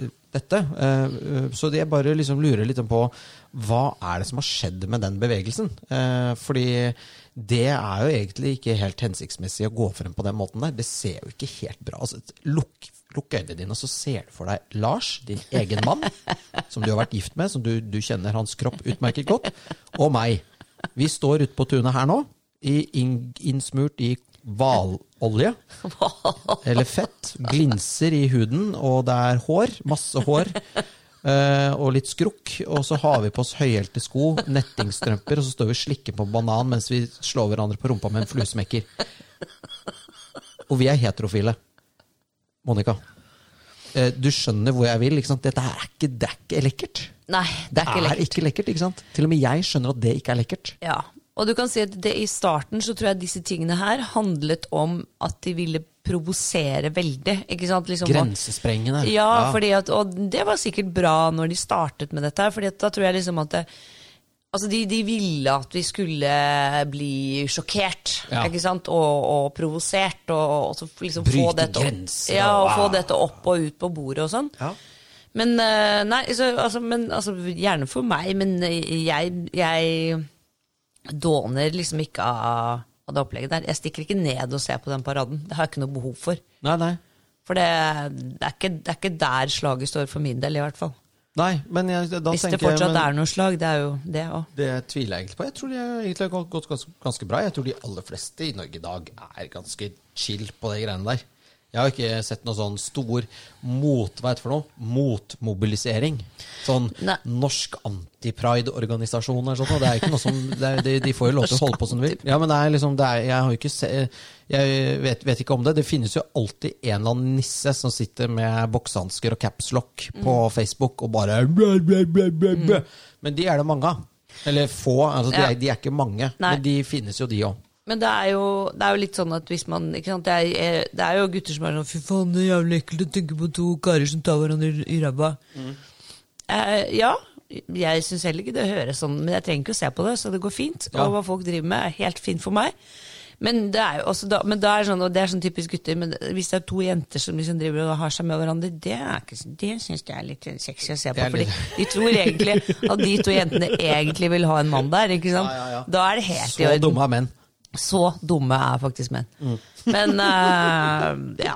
eh, dette. Eh, Så jeg bare liksom lurer litt på hva er det som har skjedd med den bevegelsen? Eh, Fordi det er jo egentlig ikke helt hensiktsmessig å gå frem på den måten der. Det ser jo ikke helt bra altså, Lukk lukk øynene dine, og så ser du for deg Lars, din egen mann, som du har vært gift med, som du, du kjenner hans kropp utmerket godt, og meg. Vi står ute på tunet her nå, innsmurt i hvalolje. Eller fett. Glinser i huden, og det er hår. Masse hår. Eh, og litt skrukk. Og så har vi på oss høyhælte sko, nettingstrømper, og så står vi og slikker på banan mens vi slår hverandre på rumpa med en fluesmekker. Og vi er heterofile. Monica. Uh, Du skjønner hvor jeg vil. ikke sant? Dette er ikke, det er ikke lekkert. Nei, det er ikke lekkert. ikke lekkert, ikke sant? Til og med jeg skjønner at det ikke er lekkert. Ja, og du kan si at det, I starten så tror jeg disse tingene her handlet om at de ville provosere veldig. ikke sant? Liksom, Grensesprengende. Ja, Fordi at, og det var sikkert bra når de startet med dette. fordi da tror jeg liksom at det, altså de, de ville at vi skulle bli sjokkert Ja. ikke sant? og, og provosert. Og, og så liksom få dette, grenser, ja, og wow. få dette opp og ut på bordet og sånn. Ja. Men eh, nei, så, altså, men, altså, gjerne for meg, men jeg, jeg dåner liksom ikke av, av det opplegget der. Jeg stikker ikke ned og ser på den paraden. Det har jeg ikke noe behov for. Nei, nei. For det, det, er ikke, det er ikke der slaget står for min del, i hvert fall. Nei, men jeg, da Hvis det tenker fortsatt men, er noe slag, det er jo det òg. Det tviler jeg egentlig på. Jeg tror de egentlig har gått ganske, ganske bra. Jeg tror de aller fleste i Norge i dag er ganske chill på de greiene der. Jeg har ikke sett noe sånn stor mot... Hva heter det for noe? Motmobilisering. Sånn Nei. norsk antipride-organisasjon eller sånt. Det er ikke noe som er, de, de får jo lov til å holde på som de vil. Ja, men det er liksom, det er, jeg har jo ikke se, Jeg vet, vet ikke om det. Det finnes jo alltid en eller annen nisse som sitter med boksehansker og capslock på Mm. Facebook og bare blæ, blæ, blæ, blæ. Men de er det mange av. Eller få. altså De, er, de er ikke mange, Nei. men de finnes jo, de òg. Men det er, jo, det er jo litt sånn at hvis man sant, det, er, det er jo gutter som er sånn Fy faen, det er jævlig ekkelt å tenke på to karer som tar hverandre i ræva. Eh, ja, jeg syns heller ikke det høres sånn, men jeg trenger ikke å se på det, så det går fint. Ja. Og hva folk driver med, er helt fint for meg. Men det er jo også da, men da er sånn, og det er sånn typisk gutter, men hvis det er to jenter som liksom driver og har seg med hverandre, det, ikke, det syns jeg er litt sexy å se på. Fordi de tror egentlig at de to jentene egentlig vil ha en mann der. ikke sant? Ja, ja. Da er det helt i orden. Så dumme er menn. Så dumme er faktisk menn. Men uh, ja.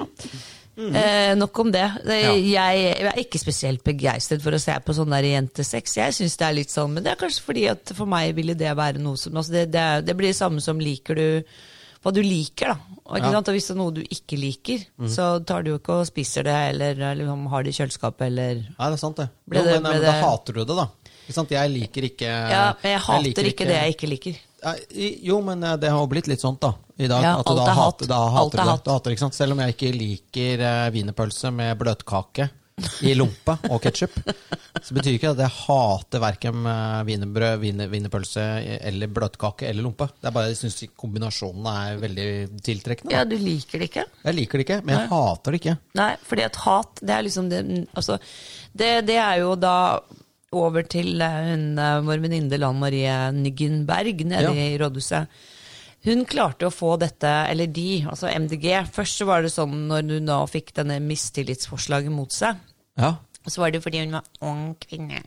Eh, nok om det. Ja. jeg, jeg er ikke spesielt begeistret for å se på sånn der jentesex. Jeg synes det er litt sånn, Men det er kanskje fordi at for meg ville det være noe som altså det, det, det blir det samme som liker du hva du liker, da. Og, ikke Ja. sant? og hvis det er noe du ikke liker, så tar du jo ikke og spiser det, eller, eller har det i kjøleskapet, eller Nei, det er sant, det. Jo, det- men, det, men da hater du det, da. Jeg liker ikke Ja, men jeg hater jeg ikke, det jeg ikke liker. Jo, men eh, det har jo blitt litt sånt, da. I dag. Ja, at alt da er hat. da hater alt du hater, ikke sant? Selv om jeg ikke liker uh, wienerpølse med bløtkake i lompe *laughs* og ketsjup, så betyr ikke det at jeg hater verken wienerbrød, wiener- wienerpølse eller bløtkake eller lompe. Det er bare jeg syns kombinasjonen er veldig tiltrekkende. da. Ja, du liker det ikke? Jeg liker det ikke, men jeg hater det ikke. Nei, fordi at hat, det er liksom det Altså, det, det er jo da over til eh, hun, eh, vår venninne Lan Marie Nyggenberg nede Ja. i rådhuset. Hun klarte å få dette, eller de, altså MDG Først så var det sånn når hun da fikk denne mistillitsforslaget mot seg, Ja, så var det fordi hun var ung kvinne.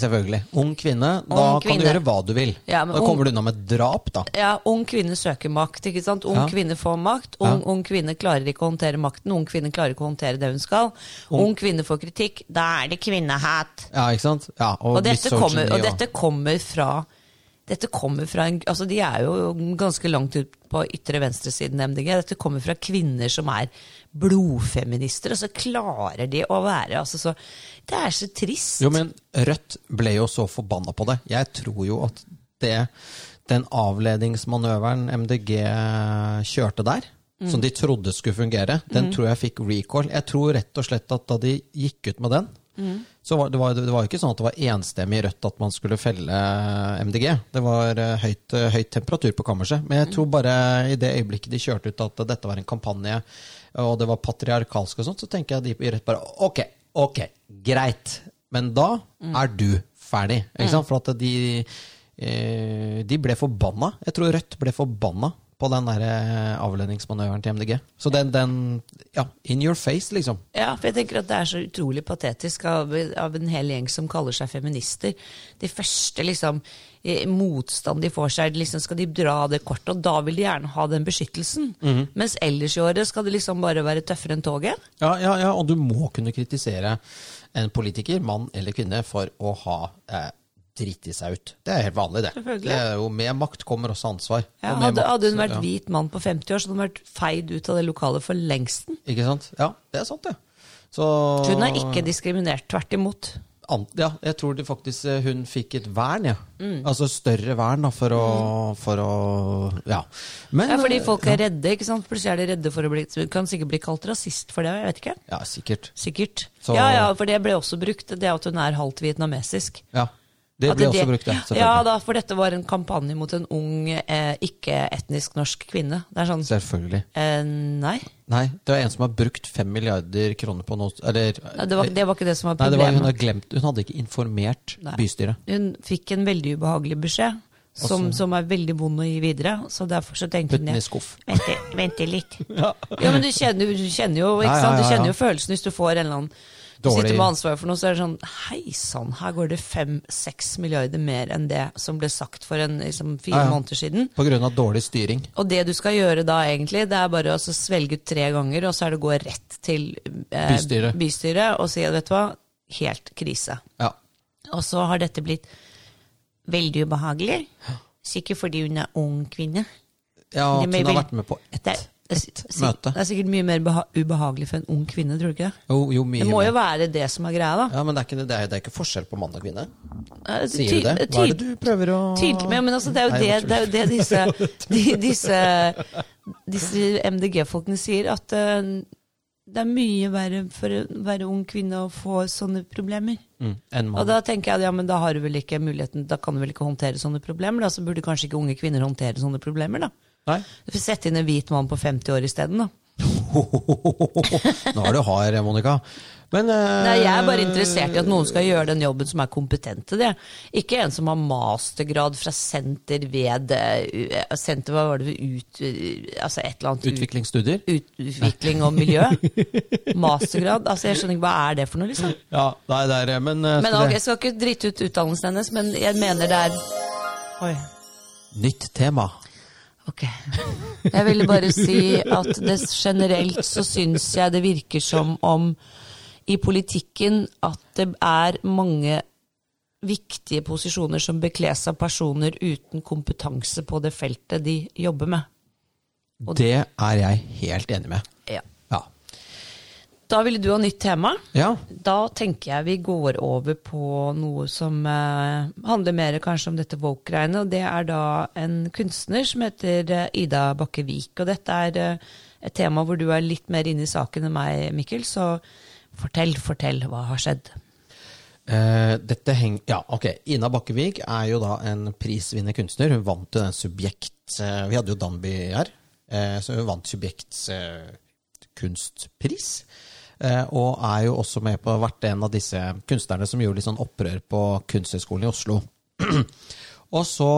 Selvfølgelig. Ung kvinne. Da kvinne. kan du gjøre hva du vil. Ja, da ung- kommer du unna med drap, da. Ja, ung kvinne søker makt, ikke sant? Ung Ja. kvinne får makt. Ung, Ja. ung kvinne klarer ikke å håndtere makten. Ung kvinne klarer ikke å håndtere det hun skal. Ung, kvinne får kritikk. Da er det kvinnehat. Ja, ikke sant? Ja, og, Og dette kommer, og- dette kommer fra dette kommer fra en, altså De er jo ganske langt ut på ytre venstresiden MDG. Dette kommer fra kvinner som er blodfeminister, og så klarer de å være altså så, Det er så trist. Jo, men Rødt ble jo så forbanna på det. Jeg tror jo at det, den avledningsmanøveren MDG kjørte der, Mm. som de trodde skulle fungere, den tror jeg fikk recall. Jeg tror rett og slett at da de gikk ut med den, Mm. så var det, var, det var jo ikke sånn at det var enstemmig i Rødt at man skulle felle MDG. Det var eh, høyt, eh, høyt temperatur på kammerset. Men jeg tror bare i det øyeblikket de kjørte ut at dette var en kampanje, og det var patriarkalsk og sånt, så tenker jeg de i Rødt bare ok, ok, greit. Men da er du ferdig. Sant? For at de, eh, de ble forbanna. Jeg tror Rødt ble forbanna på den der eh, avledningsmanøveren til MDG. Så den, den Ja, in your face, liksom. Ja, for jeg tenker at det er så utrolig patetisk av, av en hel gjeng som kaller seg feminister. De første liksom eh, motstand de får seg, liksom skal de dra det kortet, og da vil de gjerne ha den beskyttelsen. Mens ellers i året skal det liksom bare være tøffere enn toget. Ja, ja, ja, og du må kunne kritisere en politiker, mann eller kvinne, for å ha eh, dritt i seg ut. Det er helt vanlig, det. Det er jo, med makt kommer også ansvar. Ja, Og hadde, makt, hadde hun vært ja. hvit mann på 50 år, så hadde hun vært feid ut av det lokalet for lengsten. Ikke sant? Ja, det er sant, det. Så Hun er ikke diskriminert, tvert imot. an, Ja, jeg tror det faktisk eh, hun fikk et vern, ja. Mm. Altså større vern, da, for å, for å Ja. Men Ja, fordi folk er redde, ikke sant? Plutselig er de redde for å bli Hun kan sikkert bli kalt rasist for det, jeg vet ikke. Ja, sikkert. Sikkert. Så- Ja, ja, for det ble også brukt, det at hun er halvt vietnamesisk. Ja. Det ble også brukt, ja. Ja, da, for dette var en kampanje mot en ung, eh, ikke-etnisk norsk kvinne. Det er sånn Selvfølgelig. eh, Nei, Nei, det var en som har brukt fem milliarder kroner på noe Eller Nei, det var, det var ikke det som var Nei, det var, hun, problemet. glemt, hun hadde ikke informert Nei. bystyret. Hun fikk en veldig ubehagelig beskjed, som, som er veldig vond å gi videre. Så derfor så tenkte hun vente litt. *laughs* Ja, men du kjenner, du kjenner jo Ja, ja? Du ja, kjenner ja. jo følelsen hvis du får en eller annen Dårlig- sitter med ansvaret for noe, så er det sånn Hei sann, her går det fem-seks milliarder mer enn det som ble sagt for en, liksom, fire Ja, ja. måneder siden. På grunn av dårlig styring. Og det du skal gjøre da, egentlig, det er bare å svelge ut tre ganger, og så er det å gå rett til eh, Bystyret. bystyret og si vet du hva, helt krise. Ja. Og så har dette blitt veldig ubehagelig. Sikkert fordi hun er ung kvinne. ja at hun har vært med på ett Det er, det, er, møte. det er sikkert mye mer beha ubehagelig for en ung kvinne, tror du ikke? Jo, jo, mye Det må jo være det som er greia, da. Ja, men det er, ikke, det, det, er, det er ikke forskjell på mann og kvinne. Sier du det? Hva er det du prøver å Tydelig, men, men altså, det er jo Nei, det, det, er disse, *laughs* de, disse, disse MDG-folkene sier, at uh, det er mye verre for å være ung kvinne å få sånne problemer. mm, Og da tenker jeg ja, men da har du vel ikke muligheten, da kan du vel ikke håndtere sånne problemer, da, så burde kanskje ikke unge kvinner håndtere sånne problemer, da. Nei? Du får sette inn en hvit mann på 50 år isteden, da. *laughs* Nå er du hard, Monica. Men uh, Nei, Jeg er bare interessert i at noen skal gjøre den jobben som er kompetent til det. Ikke en som har mastergrad fra senter ved eh, Senter, hva var det ut... Altså et eller annet ut- Utviklingsstudier? utvikling og miljø. Mastergrad. Altså jeg skjønner ikke, Hva er det for noe, liksom? Ja, nei, det er Men, uh, Men okay, Jeg skal ikke drite ut utdannelsen hennes, men jeg mener det er Oi. Nytt tema. Ok. Jeg ville bare si at det generelt så syns jeg det virker som om i politikken at det er mange viktige posisjoner som bekles av personer uten kompetanse på det feltet de jobber med. Det er jeg helt enig med. Ja. Da ville du ha nytt tema. ja. Da tenker jeg vi går over på noe som eh, handler mer kanskje om dette woke-greiene. Og det er da en kunstner som heter eh, Ida Bakke Vik. Og dette er eh, et tema hvor du er litt mer inne i saken enn meg, Mikkel. Så fortell, fortell, hva har skjedd? Eh, dette heng... Ja, ok. Ina Bakkevik er jo da en prisvinnende kunstner. Hun vant jo den subjekt... eh, vi hadde jo Danby her, eh, så hun vant subjekts kunstpris. Eh, og er jo også med på vært en av disse kunstnerne som gjorde litt sånn opprør på Kunsthøgskolen i Oslo. *clears throat* og så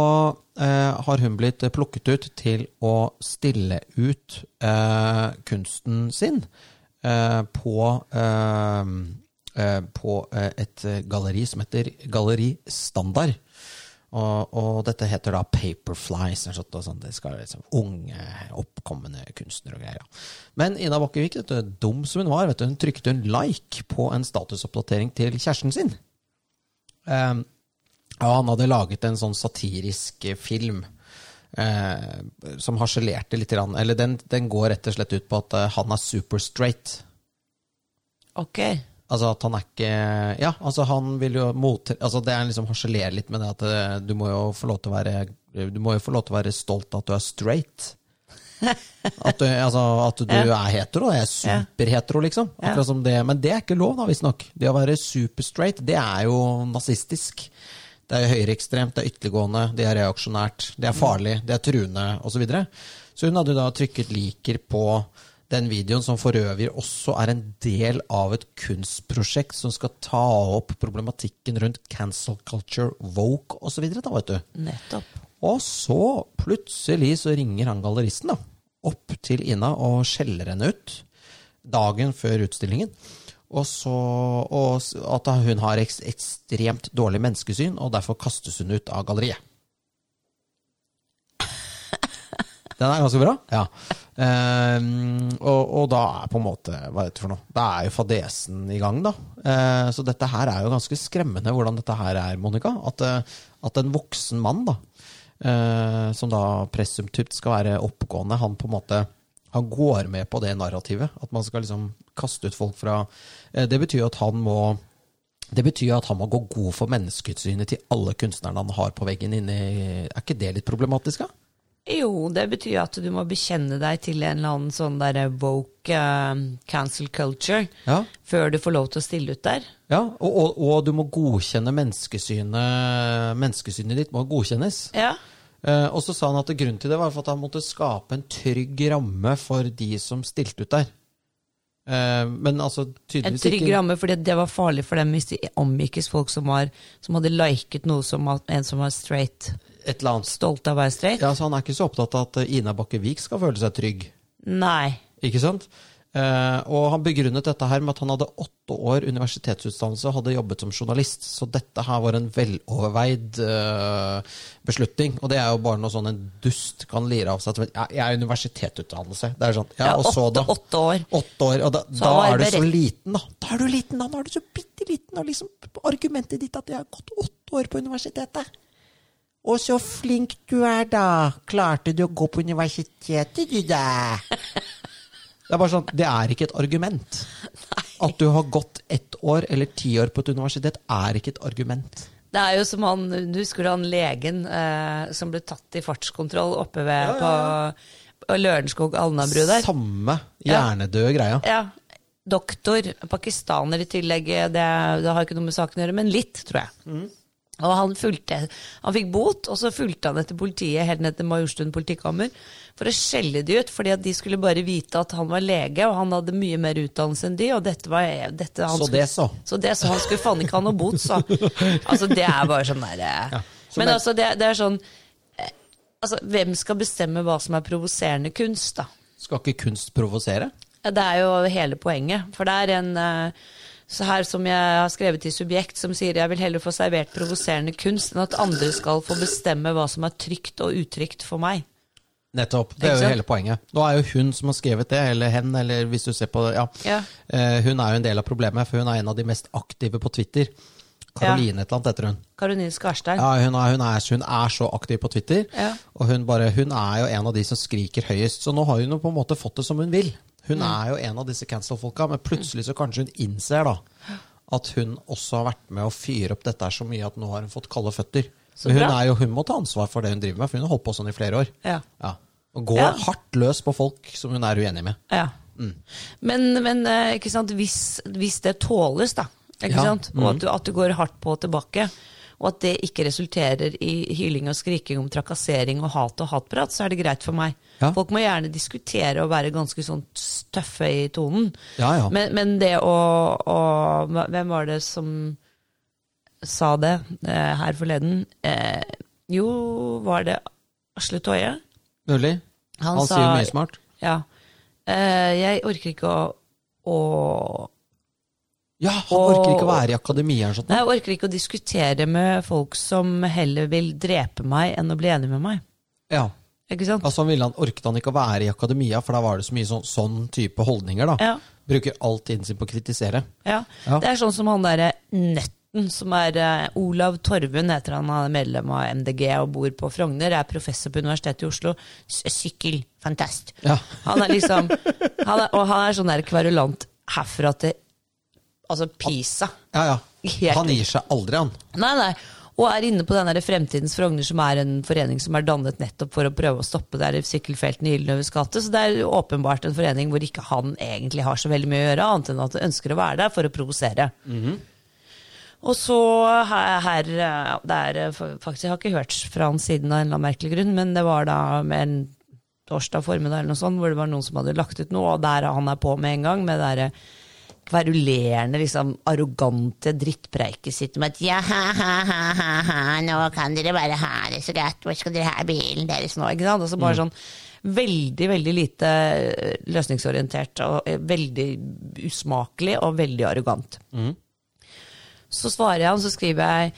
eh, har hun blitt plukket ut til å stille ut eh, kunsten sin på på et galleri som heter Galleri Standard. Og, og dette heter da Paperflies. eller sånt, og sånn, det skal liksom unge, oppkommende kunstnere og greier. Men Ina Bakkevik, du, dum som hun var, vet du, hun trykte en like på en statusoppdatering til kjæresten sin. Um, ja, han hadde laget en sånn satirisk film Uh, som harselerte litt. Eller den, den går rett og slett ut på at uh, han er super straight. Ok. Altså at han er ikke Ja, altså han vil jo mot... Altså det er liksom harselere litt med det at eh, du må jo få lov til å være Du må jo få lov til å være stolt av at du er straight. *laughs* At du, altså, at du Ja. er hetero. Jeg er superhetero, liksom. Akkurat som det, men det er ikke lov, da, visstnok. Det å være superstraight, det er jo nazistisk. Det er høyreekstremt, det er ytterliggående, det er reaksjonært, det er farlig, det er truende osv. Så, videre. så hun hadde da trykket liker på den videoen, som for øvrig også er en del av et kunstprosjekt som skal ta opp problematikken rundt cancel culture, woke osv. vet du. Nettopp. Og så plutselig så ringer han galleristen da, opp til Ina og skjeller henne ut dagen før utstillingen. Og, så, og at hun har ekstremt dårlig menneskesyn, og derfor kastes hun ut av galleriet. Den er ganske bra. Ja. Ehm, og, og da er på en måte Hva er dette for noe? Da er jo fadesen i gang, da. Eh, så dette her er jo ganske skremmende hvordan dette her er, Monica. At, eh, at en voksen mann, da, eh, som da presumptivt skal være oppegående, han på en måte han går med på det narrativet. At man skal liksom kaste ut folk fra eh, Det betyr jo at han må det betyr at han må gå god for menneskeutsynet til alle kunstnerne han har på veggen inni Er ikke det litt problematisk, da? Jo, det betyr at du må bekjenne deg til en eller annen sånn derre woke uh, cancel culture Ja. før du får lov til å stille ut der. Ja, og, og, og du må godkjenne menneskesynet Menneskesynet ditt må godkjennes. Ja. Uh, og så sa han at grunnen til det var at han måtte skape en trygg ramme for de som stilte ut der. Uh, men altså En trygg ramme, fordi det var farlig for dem hvis de omgikkes folk som, var, som hadde liket noe som en som var straight. Et eller annet. Stolt av å være straight. Ja, så Han er ikke så opptatt av at eh, Ina Bakke Vik skal føle seg trygg. Nei. Ikke sant? Uh, og han begrunnet dette her med at han hadde åtte år universitetsutdannelse og hadde jobbet som journalist. Så dette her var en veloverveid uh, beslutning. Og det er jo bare noe sånn en dust kan lire av seg. at, Ja, jeg er universitetsutdannelse. Det er sånn, ja, Ja, og så åtte, da? åtte år. Åtte år, og da, da er du så liten, da. Da er du liten, da. Nå er du så bitte liten. Og liksom argumentet ditt at jeg har gått åtte år på universitetet. Og så flink du er, da. Klarte du å gå på universitetet, du, da? Det er bare sånn, det er ikke et argument. At du har gått ett år eller ti år på et universitet, er ikke et argument. Det er jo som han, du husker han legen eh, som ble tatt i fartskontroll oppe ved på, på Lørenskog Alnabru der? Samme hjernedøde greia. Ja. Doktor, pakistaner i tillegg, det, det har ikke noe med saken å gjøre, men litt, tror jeg. Og han fulgte, han fikk bot, og så fulgte han etter politiet helt ned til Majorstuen politikammer for å skjelle de ut, fordi at de skulle bare vite at han var lege, og han hadde mye mer utdannelse enn de, og dette var dette han Så det så. Så det så. Han skulle faen ikke ha noe bot, så. *laughs* Altså, det er bare sånn derre ja, Men altså, det, det er sånn eh, Altså, hvem skal bestemme hva som er provoserende kunst, da? Skal ikke kunst provosere? Ja, det er jo hele poenget. For det er en eh, så her som jeg har skrevet til Subjekt, som sier jeg vil heller få servert provoserende kunst enn at andre skal få bestemme hva som er trygt og utrygt for meg. Nettopp. Det er jo hele poenget. Nå er jo hun som har skrevet det, eller hen, eller hvis du ser på det, ja. Ja. Eh, Hun er jo en del av problemet, for hun er en av de mest aktive på Twitter. Karoline et eller annet heter hun. Karoline Skarstein. Ja, hun er, hun, er, hun er så aktiv på Twitter, Ja. og hun, bare, hun er jo en av de som skriker høyest. Så nå har hun jo på en måte fått det som hun vil. Hun er jo en av disse cancel-folka, men plutselig så kanskje hun innser da at hun også har vært med å fyre opp dette så mye at nå har hun fått kalde føtter. Så Men hun, er jo, hun må ta ansvar for det hun driver med, for hun har holdt på sånn i flere år. Ja. Og går Ja. hardt løs på folk som hun er uenig med. Ja. Mm. Men, men eh? Hvis, hvis det tåles, da, Ja, Mm. og at du, at du går hardt på tilbake, og at det ikke resulterer i hyling og skriking om trakassering og hat og hatprat, så er det greit for meg. Ja. Folk må gjerne diskutere og være ganske sånn tøffe i tonen. Ja, ja. Men, men det å, å Hvem var det som sa det eh, her forleden? Eh, jo, var det Asle Toje? Mulig. Han Han, sa- sier mye smart. Ja. Eh, jeg orker ikke å, å Ja, han Og- orker ikke å være i akademia Sånn. Nei, jeg orker ikke å diskutere med folk som heller vil drepe meg enn å bli enig med meg. Ja. Ikke sant? Altså han Orket han ikke å være i akademia, for da var det så mye sånn, sånn type holdninger. da. Ja. Bruker all tiden sin på å kritisere. Ja. Ja. Det er sånn som han derre Nøtten, som er uh, Olav Torvund, heter han. Han er medlem av MDG og bor på Frogner. Er professor på Universitetet i Oslo. S- Sykkel. Fantast. Ja. Han er liksom han er, Og han er sånn der kverulant herfra til Altså Pisa. Ja, ja. Helt- Han gir seg aldri, han. Nei, nei. Og er inne på den der Fremtidens Frogner, som er en forening som er dannet nettopp for å prøve å stoppe det der sykkelfeltene i Gyldenløves gate. Så det er åpenbart en forening hvor ikke han egentlig har så veldig mye å gjøre, annet enn at han ønsker å være der for å provosere. Og så her, her er, eh, faktisk, Jeg har ikke hørt fra han siden av en eller annen merkelig grunn, men det var da med en torsdag formiddag eller noe sånt, hvor det var noen som hadde lagt ut noe, og der han er på med en gang med det kverulerende, liksom arrogante drittpreiket sitt med at ja, ha, ha, ha, ha, ha, nå kan dere bare ha det så godt, hvor skal dere ha bilen deres nå? Ikke sant? Og så bare sånn veldig, veldig lite eh, løsningsorientert, og eh, veldig usmakelig og veldig arrogant. Så svarer jeg han, så skriver jeg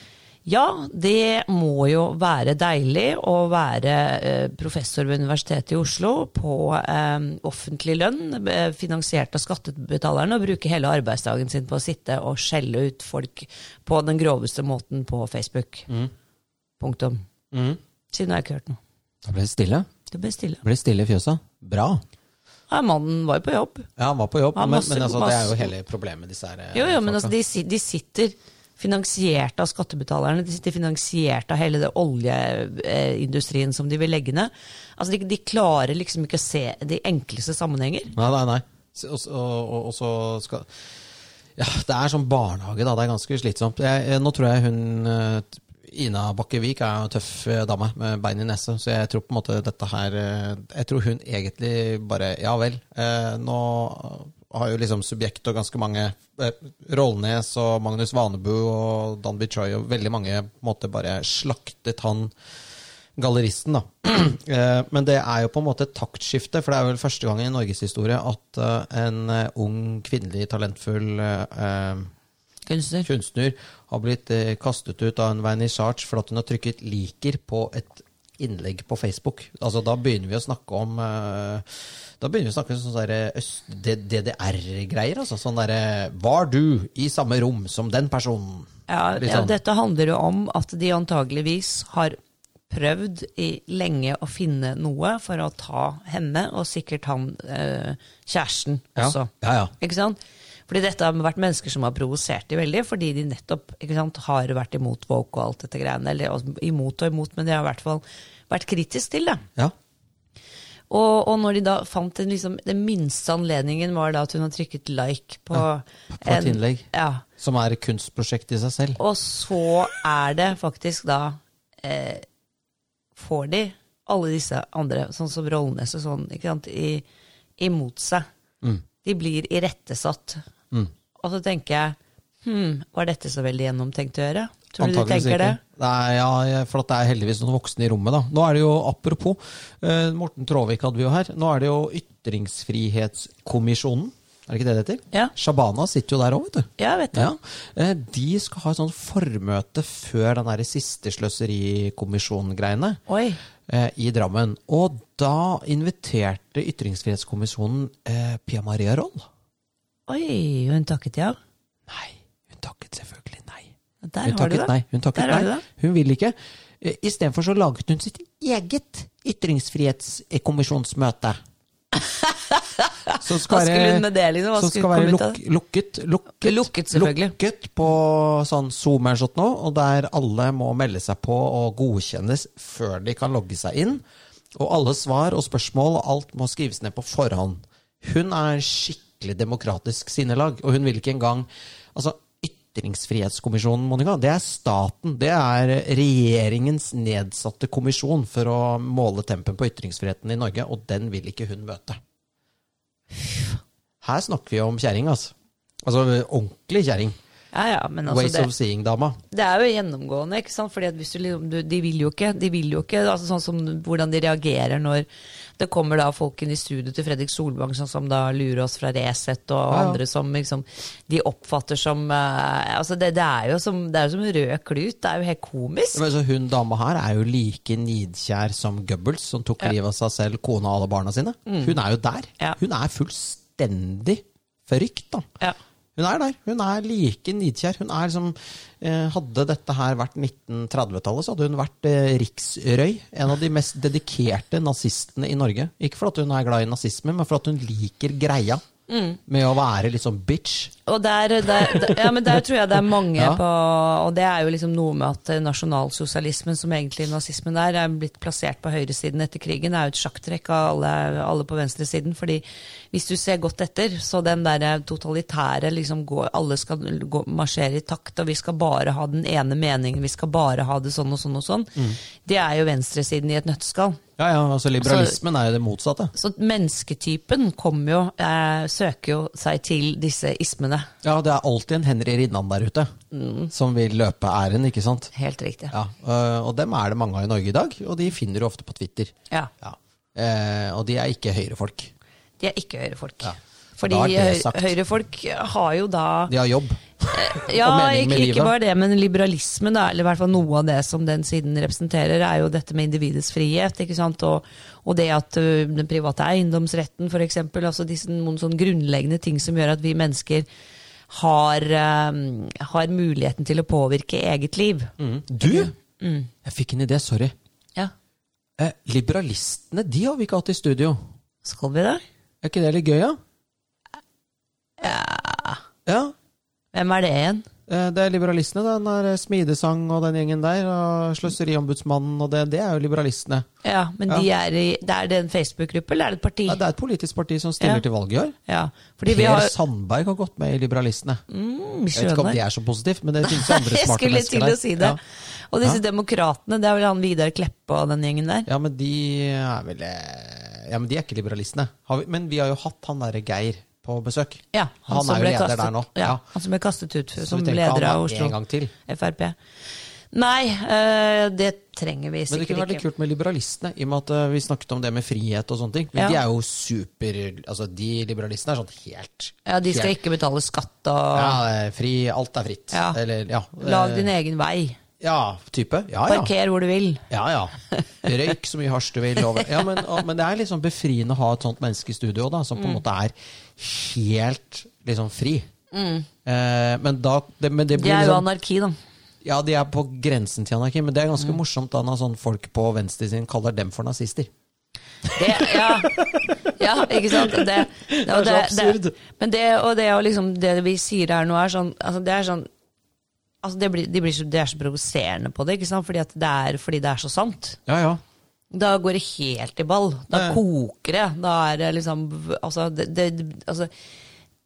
ja, det må jo være deilig å være eh, professor ved Universitetet i Oslo på eh, offentlig lønn, eh, finansiert av skattebetalerne, og bruke hele arbeidsdagen sin på å sitte og skjelle ut folk på den groveste måten på Facebook. Punktum. Siden har jeg ikke hørt noe. Da ble det stille. Det ble stille. Det ble stille i fjøset. Bra. Ja, mannen var jo på jobb. Ja, han var på jobb, Ja, men, masse- men altså, det er jo hele problemet med disse her Jo, jo, men altså, de, de sitter finansiert av skattebetalerne. De sitter finansiert av hele det oljeindustrien som de vil legge ned. Altså, de, de klarer liksom ikke å se de enkleste sammenhenger. Nei, nei, nei. Og, og, og så skal Ja, det er sånn barnehage, da. Det er ganske slitsomt. Jeg, jeg, nå tror jeg hun eh, Ina Bakkevik er en tøff eh, dame med bein i nesa, så jeg tror på en måte dette her eh, Jeg tror hun egentlig bare Ja vel. Eh, nå har jo liksom Subjekt og ganske mange eh, Rollnes og Magnus Vanebu og Dan Bichoy og veldig mange på en måte bare slaktet han galleristen, da. *clears throat* Eh, Men det er jo på en måte et taktskifte, for det er vel første gang i norgeshistorie at eh, en ung, kvinnelig, talentfull eh, Kunstner. kunstner har blitt kastet ut av en vernissasje for at hun har trykket 'liker' på et innlegg på Facebook. Altså Da begynner vi å snakke om eh, Da begynner vi å snakke om sånne der eh, DDR-greier. altså Sånn derre 'Var du i samme rom som den personen?' Ja, Litt ja, sånn. dette handler jo om at de antageligvis har prøvd i lenge å finne noe for å ta henne, og sikkert han eh, kjæresten også. Ja, ja. Ikke sant? Fordi dette har vært mennesker som har provosert de veldig, fordi de nettopp sant, har vært imot woke og alt dette greiene. Eller altså, imot og imot, men de har i hvert fall vært kritisk til det. ja. Og, og når de da fant den, liksom, den minste anledningen, var da at hun har trykket like på, på et innlegg. Ja, Som er et kunstprosjekt i seg selv. og så er det faktisk da eh, Får de alle disse andre, sånn som Rollnes og sånn, ikke sant, i, imot seg. Mm. De blir irettesatt. Og så tenker jeg hm, var dette så veldig gjennomtenkt å gjøre? Tror du du tenker det? Nei, ja, for det er heldigvis noen voksne i rommet. da. Nå er det jo, Apropos, uh, Morten Tråvik hadde vi jo her. Nå er det jo Ytringsfrihetskommisjonen. Er det ikke det det heter? Ja. Shabana sitter jo der òg, vet du. Ja, vet du. Ja. Eh, De skal ha et sånt formøte før den der siste sløserikommisjon-greiene eh, i Drammen. Og da inviterte Ytringsfrihetskommisjonen Pia Maria Roll. Oi, hun takket ja. Nei, hun takket selvfølgelig nei. Der Hun har du det. nei. Hun takket Der nei. det. Hun vil ikke. Eh, Istedenfor så laget hun sitt eget ytringsfrihetskommisjonsmøte. *laughs* Som Hva skulle hun med det, liksom? Som skal være luk, lukket, lukket, Lukket, selvfølgelig. lukket på sånn Zoom eller sånt nå, og der alle må melde seg på og godkjennes før de kan logge seg inn. Og alle svar og spørsmål og alt må skrives ned på forhånd. Hun er skikkelig demokratisk sinnelag, og hun vil ikke engang Altså, Ytringsfrihetskommisjonen, Monica, det er staten. Det er regjeringens nedsatte kommisjon for å måle tempen på ytringsfriheten i Norge, og den vil ikke hun møte. Her snakker vi om kjerring, altså. Altså ordentlig kjerring. Ja, ja, altså Ways det, of seeing-dama. det er jo gjennomgående, ikke sant? Fordi at hvis du, liksom- du, de vil jo ikke, de vil jo ikke altså sånn som hvordan de reagerer når det kommer da folk inn i studio til Fredrik Solvang, sånn som da lurer oss fra Resett, og Ja, andre som liksom de oppfatter som uh, Altså, det, det er jo som, det er som en rød klut. Det er jo helt komisk. Men så hun dama her er jo like nidkjær som Goebbels, som tok livet av seg selv, kona og alle barna sine. Hun er jo der. Mm. Hun er fullstendig forrykt, da. Ja. Hun er der. Hun er like nidkjær. Hun er som eh, Hadde dette her vært 1930-tallet, så hadde hun vært eh, riksrøy. En av de mest dedikerte nazistene i Norge. Ikke fordi hun er glad i nazisme, men fordi hun liker greia. Mm. Med å være litt sånn bitch. Og der, der, der, ja, men der tror jeg det er mange *laughs* Ja. på Og det er jo liksom noe med at eh, nasjonalsosialismen, som egentlig nazismen er, er blitt plassert på høyresiden etter krigen. Det er jo et sjakktrekk av alle, alle på venstresiden. fordi hvis du ser godt etter, så den der totalitære liksom går, Alle skal gå, marsjere i takt, og vi skal bare ha den ene meningen, vi skal bare ha det sånn og sånn og sånn. Det er jo venstresiden i et nøtteskall. Ja, ja, altså Liberalismen er jo det motsatte. Så mennesketypen kommer jo, eh, søker jo seg til disse ismene. Ja, det er alltid en Henry Rinnan der ute som vil løpe æren, ikke sant? Helt riktig. Ja, øh, Og dem er det mange av i Norge i dag, og de finner du ofte på Twitter. Ja. Ja. Eh, og de er ikke høyrefolk. De er ikke høyrefolk. Ja. Fordi høyrefolk har jo da De har jobb. *laughs* Ja, og mening ikke, ikke bare det, men liberalismen, da, eller i hvert fall noe av det som den siden representerer, er jo dette med individets frihet. ikke sant? Og, og det at den private eiendomsretten, f.eks. Altså disse noen sånn grunnleggende ting som gjør at vi mennesker har, ø, har muligheten til å påvirke eget liv. Du! Jeg fikk en idé, sorry. Ja, Eh, liberalistene, de har vi ikke hatt i studio. skal vi det? Er ikke det litt gøy, da? Ja. Ja. Hvem er det igjen? eh, Det er liberalistene. Den er Smidesang og den gjengen der. Og Sløseriombudsmannen og det. Det er jo liberalistene. Ja, men De er i, det er det en Facebook-gruppe, eller er det et parti? Ja, det er et politisk parti som stiller Ja. til valg i år. Ja, fordi vi Per har Sandberg har gått med i Liberalistene. mm, Jeg vet ikke om de det er så positivt, men det finnes jo *laughs* andre smarte skulle mennesker til der. si det. Ja. Og disse demokratene, det er vel han Vidar Kleppe og den gjengen der? Ja, men de er vel eh, Ja, men de er ikke liberalistene. Har vi, men vi har jo hatt han derre Geir på besøk. Ja, Han han er jo leder kastet, der nå. Ja. Han som ble kastet ut som leder av Oslo. Frp. Nei, eh, det trenger vi sikkert ikke. Men det kunne vært litt kult med liberalistene, i og med at eh, vi snakket om det med frihet og sånne ting. Men Ja. de er jo super Altså, de liberalistene er sånn helt Ja, De skal helt, ikke betale skatt og Ja, er fri, alt er fritt. Ja. Eller, ja. Lag eh, din egen vei. Ja, type. Ja, ja. Parker hvor du vil. Ja, ja. Røyk så mye hasj du vil. Over. Ja, men, men det er sånn befriende å ha et sånt menneske i studio, da, som på en Mm. måte er helt liksom fri. Eh, men, da, det, men det Det blir er jo liksom anarki, da. Ja, de er på grensen til anarki, men det er Mm. ganske morsomt da når sånn folk på venstresiden kaller dem for nazister. Det, ja. ja, ikke sant? Det, det, *laughs* Det er så absurd. men det, og det, og liksom, det vi sier her nå, er sånn altså Det er sånn altså det, blir, de blir så, det er så provoserende på det, ikke sant? Fordi, det er, fordi det er så sant. Ja, ja. Da går det helt i ball. Da koker det. Da er det liksom Altså, det, det, altså,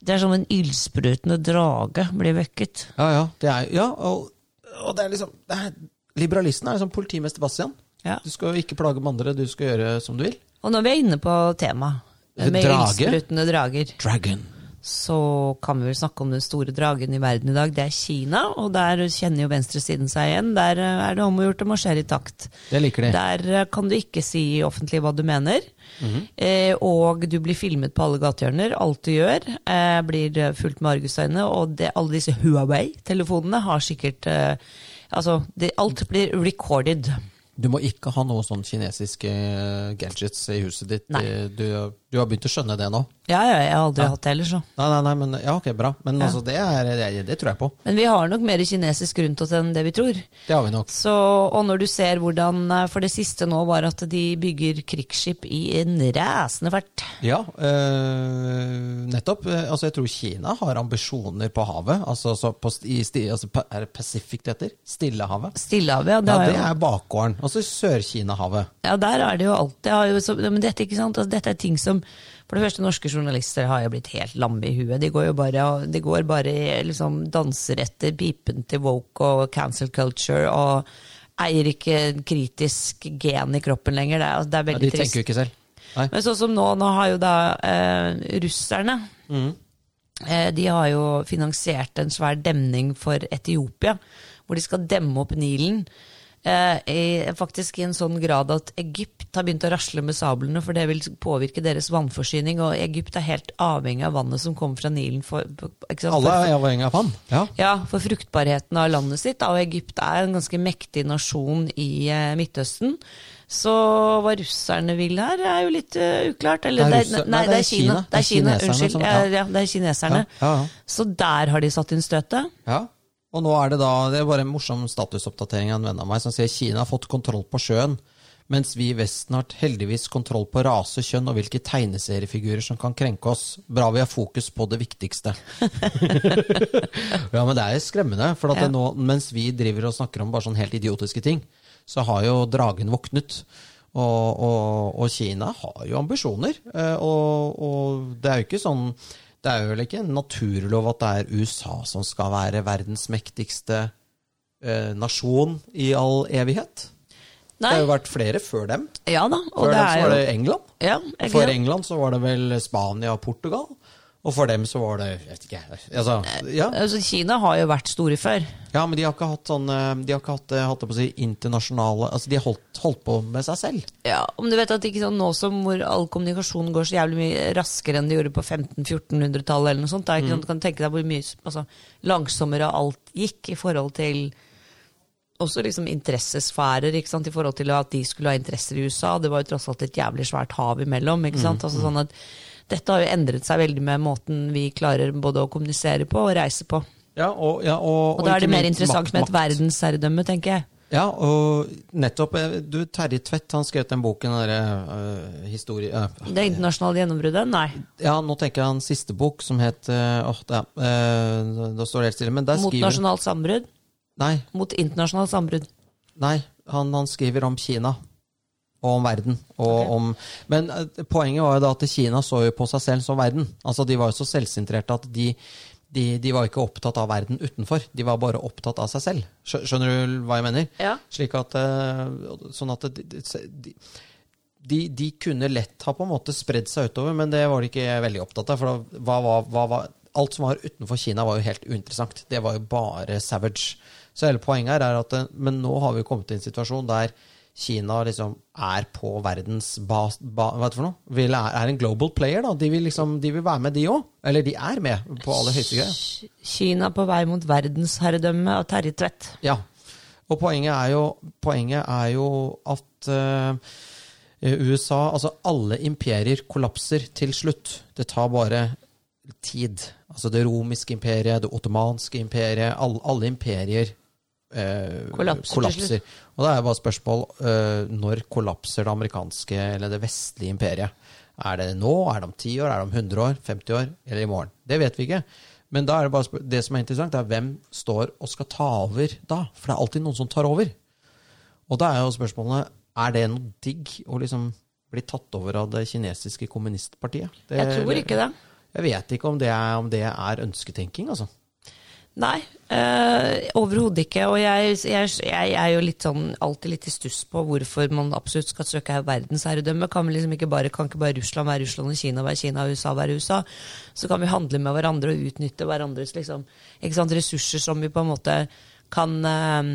det er som en ildsprutende drage blir vekket. ja, ja. Det er, ja og, og det er liksom det er, Liberalisten er liksom politimester Bastian. Ja. Du skal jo ikke plage med andre, du skal gjøre som du vil. Og når vi er inne på temaet med Drage? ildsprutende drager, Dragon. Så kan vi vel snakke om den store dragen i verden i dag. Det er Kina, og der kjenner jo venstresiden seg igjen. Der eh, er det om å gjøre å marsjere i takt. Det liker de. Der eh, kan du ikke si offentlig hva du mener. Mhm. eh, og du blir filmet på alle gatehjørner. Alt du gjør, eh, blir fulgt med argusøyne. Og det, alle disse Huawei-telefonene har sikkert eh, Altså, det, alt blir recorded. Du må ikke ha noe sånn kinesiske eh, gadgets i huset ditt. Eh, Du, du har begynt å skjønne det nå? Ja, ja, jeg har aldri Ja. hatt det heller, så. Nei, nei, nei, men ja, ok, bra. Men Ja. altså, det, er, det, det tror jeg på. Men vi har nok mer kinesisk rundt oss enn det vi tror. Det har vi nok. Så, og når du ser hvordan eh, For det siste nå var at de bygger krigsskip i en rasende fart. Ja, øh, nettopp. Altså, jeg tror Kina har ambisjoner på havet. Altså, så på, i, altså, er det Pacific det heter? Stillehavet? Stillehavet, ja. Det Ja, det er bakgården. Altså Sør-Kina-havet. ja, der er det jo alltid har jo, så, Men dette? Altså, dette er ting som For det første, norske journalister har jo blitt helt lamme i huet. De går jo bare, de går bare liksom danser etter pipen til woke og cancel culture og eier ikke kritisk gen i kroppen lenger. Det er, det er Ja, veldig de trist. tenker jo ikke selv. Nei. Men sånn som nå, nå har jo da eh, russerne eh, De har jo finansiert en svær demning for Etiopia, hvor de skal demme opp Nilen. Eh, i, faktisk i en sånn grad at Egypt har begynt å rasle med sablene, for det vil påvirke deres vannforsyning. Og Egypt er helt avhengig av vannet som kommer fra Nilen. For? Alle er avhengig av vann. Ja. ja, for fruktbarheten av landet sitt. Og Egypt er en ganske mektig nasjon i eh, Midtøsten. Så hva russerne vil her, er jo litt uh, uklart. Eller, Det er er, nei, det er Kina. Det er Kina, Unnskyld. som- ja. ja. Det er kineserne. Så der har de satt inn støtet. ja. Og nå er det da Det er bare en morsom statusoppdatering av en venn av meg som sier Kina har fått kontroll på sjøen, mens vi i Vesten har heldigvis kontroll på rase, kjønn og hvilke tegneseriefigurer som kan krenke oss. Bra vi har fokus på det viktigste. *laughs* ja, men det er jo skremmende, for at Ja. det nå, mens vi driver og snakker om bare sånn helt idiotiske ting, så har jo dragen våknet. Og, og, og Kina har jo ambisjoner. eh, Og, og det er jo ikke sånn Det er jo vel ikke en naturlov at det er USA som skal være verdens mektigste eh, nasjon i all evighet. Det har jo vært flere før dem. ja da. Og Før det dem så er var det England. ja, England. for? England så var det vel Spania og Portugal. Og for dem så var det jeg vet ikke, altså, ja. Altså, Kina har jo vært store før. ja, men de har ikke hatt sånn eh, De har ikke hatt, hatt det på å si, internasjonale Altså, de har holdt, holdt på med seg selv. Ja, om du vet at ikke sånn nå som hvor all kommunikasjon går så jævlig mye raskere enn det gjorde på 1500-1400-tallet, eller noe sånt, da, ikke mm. du kan tenke deg hvor mye altså, langsommere alt gikk i forhold til også liksom interessesfærer, ikke sant, i forhold til at de skulle ha interesser i USA. Det var jo tross alt et jævlig svært hav imellom. ikke sant, altså sånn at dette har jo endret seg veldig med måten vi klarer både å kommunisere på og reise på. Ja, og, ja, og, Og da er det mer interessant makt, med et verdensherredømme, tenker jeg. Ja, og nettopp eh, du, Terje Tvedt han skrev den boken, der, uh, historie... uh, Det internasjonale gjennombruddet? Nei. ja, nå tenker jeg han siste bok, som het uh, åh, da, øh, Da står det helt stille, men der Mot skriver nasjonalt sambrudd? Nei, Mot internasjonalt sambrudd? nei han, han skriver om Kina. Og om verden. Og okay. om, men eh, poenget var jo da at Kina så jo på seg selv som verden. Altså De var jo så selvsentrerte at de, de, de var ikke opptatt av verden utenfor. De var bare opptatt av seg selv. Skjønner du hva jeg mener? Ja. Slik at, eh, sånn at de, de, de, kunne lett ha på en måte spredd seg utover, men det var de ikke veldig opptatt av. For da, hva, hva, hva, alt som var utenfor Kina, var jo helt uinteressant. Det var jo bare savage. Så hele poenget her er at eh, Men nå har vi kommet til en situasjon der Kina liksom er på verdens bas... Ba, hva er det for noe? Vil, er, er en global player, da. De vil, liksom, de vil være med, de òg. Eller de er med på aller høyeste greie. Kina på vei mot verdensherredømme av Terje Tvedt. Ja. Og poenget er jo, poenget er jo at uh, USA Altså, alle imperier kollapser til slutt. Det tar bare tid. Altså det romiske imperiet, det ottomanske imperiet Alle, alle imperier eh, Kollapser kollapser. Og det er bare spørsmål eh, når kollapser det amerikanske eller det vestlige imperiet. Er det nå? Er det om 10 år? Er det om 100 år? 50 år? Eller i morgen? Det vet vi ikke. Men da er det bare det som er interessant, er hvem står og skal ta over da? For det er alltid noen som tar over. Og da er jo spørsmålet er det noe digg å liksom bli tatt over av det kinesiske kommunistpartiet? Det, Jeg tror ikke det. Jeg vet ikke om det er, om det er ønsketenking, altså. Nei, eh, overhodet ikke. Og jeg, jeg, jeg er jo litt sånn, alltid litt i stuss på hvorfor man absolutt skal søke verdensherredømme. Kan, liksom ikke bare, kan ikke bare Russland være Russland og Kina være Kina og USA være USA? Så kan vi handle med hverandre og utnytte hverandres liksom, sant, ressurser som vi på en måte kan eh,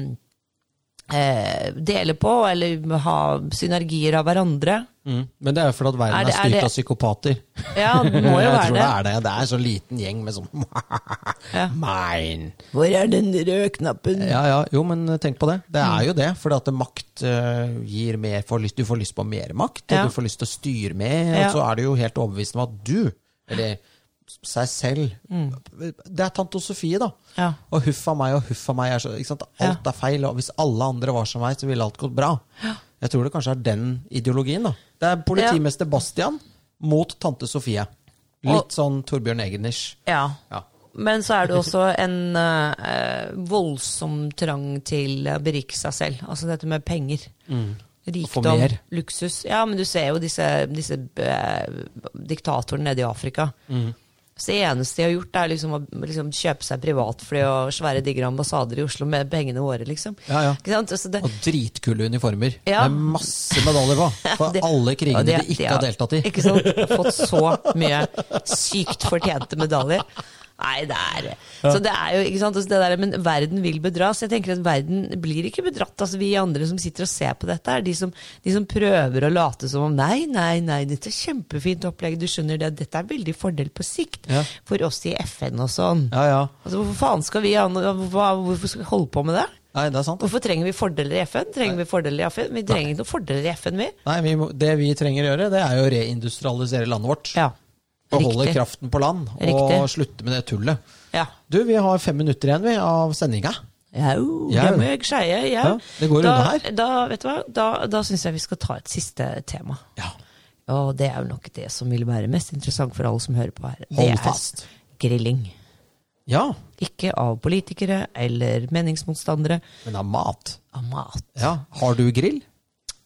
eh, dele på, eller ha synergier av hverandre. Mm. Men det er jo fordi at verden Er det- er styrt det- av psykopater. Ja, det må *laughs* jo være det. det er det. Det er en sånn liten gjeng med sånn *laughs* Ja. Mine. Hvor er den røde knappen? Ja, ja, jo, men tenk på det. Det er jo det. Fordi at makt uh, gir mer for lyst, Du får lyst på mer makt, og Ja. du får lyst til å styre mer. Og så er du jo helt overbevist om at du, eller seg selv Det er tante Sofie, da. Mm. Ja. Og huff a meg og huff a meg. Er så? Alt er feil. Og hvis alle andre var som meg, så ville alt gått bra. Jeg tror det kanskje er den ideologien. da. Det er politimester Bastian mot tante Sofie. Litt sånn Torbjørn Eggen-ish. Ja. Ja. Men så er det også en uh, voldsom trang til å berike seg selv. Altså dette med penger. Mm. Rikdom, luksus. Ja, men du ser jo disse, disse uh, diktatorene nede i Afrika. Mm. Så det eneste de har gjort, er liksom å liksom kjøpe seg privatfly og svære, digre ambassader i Oslo med pengene våre, liksom. Ja, ja. Altså det, Og dritkule uniformer. Ja. Med masse medaljer på. *laughs* For det- alle krigene de, de ikke har deltatt i. Ikke sant? Fått så mye sykt fortjente medaljer. Nei, det er Så det er jo, ikke sant, altså det der, Men verden vil bedras. Jeg tenker at Verden blir ikke bedratt. altså Vi andre som sitter og ser på dette, er de som, de som prøver å late som om Nei, nei, nei, dette er kjempefint opplegg. Du skjønner det, dette er veldig fordel på sikt Ja. for oss i FN og sånn. Ja, ja. Altså Hvorfor faen skal vi Hvorfor skal vi holde på med det? Nei, det er sant. Hvorfor trenger vi fordeler i FN? Trenger vi fordeler i FN? Vi trenger ikke noen fordeler i FN, vi. Nei, vi må, Det vi trenger å gjøre, det er jo å reindustrialisere landet vårt. Ja. Beholde Riktig. kraften på land, og Riktig. slutte med det tullet. Ja. Du, vi har fem minutter igjen vi, av sendinga. Jau, det må jeg si. Ja. Det går da, unna her. Da, vet du hva? da, da syns jeg vi skal ta et siste tema. Ja. Og det er jo nok det som vil være mest interessant for alle som hører på her. Hold Det er fast. Grilling. Ja, Ikke av politikere eller meningsmotstandere, men av mat. av mat. Ja, Har du grill?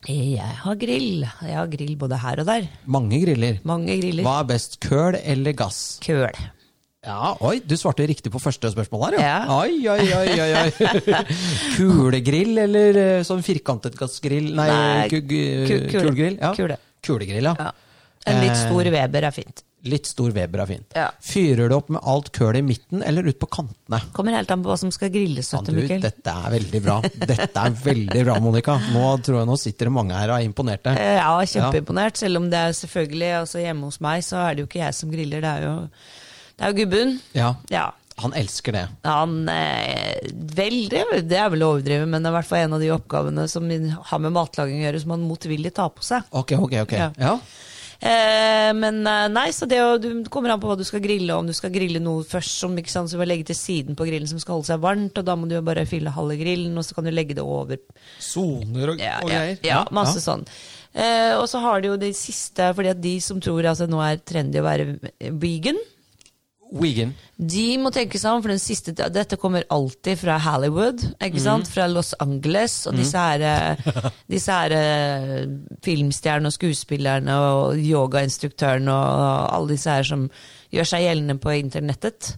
Jeg har grill. Jeg har grill både her og der. Mange griller. Mange griller. Hva er best, køl eller gass? Køl. Ja, Oi, du svarte riktig på første spørsmål her, Ja. ja. Oi, oi, oi, oi, oi. *laughs* Kulegrill eller eh, sånn firkantet gassgrill? Nei, Nei, ku- ku- kule. kulegrill? Ja. Kule. Kulegrill, ja. Ja. En litt Eh, stor Weber er fint. Litt stor Weber er fint. Ja. Fyrer du opp med alt køl i midten eller ut på kantene? Kommer helt an på hva som skal grilles. Ja, vet du, dette er veldig bra. Dette er veldig bra, Monica. Nå tror jeg nå sitter det mange her og er imponerte. Eh, Ja, kjempeimponert. Selv om det er selvfølgelig altså Hjemme hos meg så er det jo ikke jeg som griller, det er jo, det er jo gubben. Ja, Ja. Han elsker det. Han eh, Veldig, det er vel å overdrive, men det er i hvert fall en av de oppgavene som har med matlaging å gjøre, som han motvillig tar på seg. Ok, ok, ok. Ja. Ja. Eh, men eh, nei, så det å, du kommer an på hva du skal grille, om du skal grille noe først som ikke sant, så du må legge til siden på grillen som skal holde seg varmt, og da må du jo bare fylle halve grillen, og så kan du legge det over Soner og, ja, og greier. ja, masse sånn. Eh, og så har de jo de siste, fordi at de som tror det nå er trendy å være vegan, Vegan. de må tenke seg om, for den siste, dette kommer alltid fra Hollywood, ikke sant? Fra Los Angeles, og disse her, eh, disse her eh, filmstjernene og skuespillerne og yogainstruktørene og alle disse her som gjør seg gjeldende på internettet.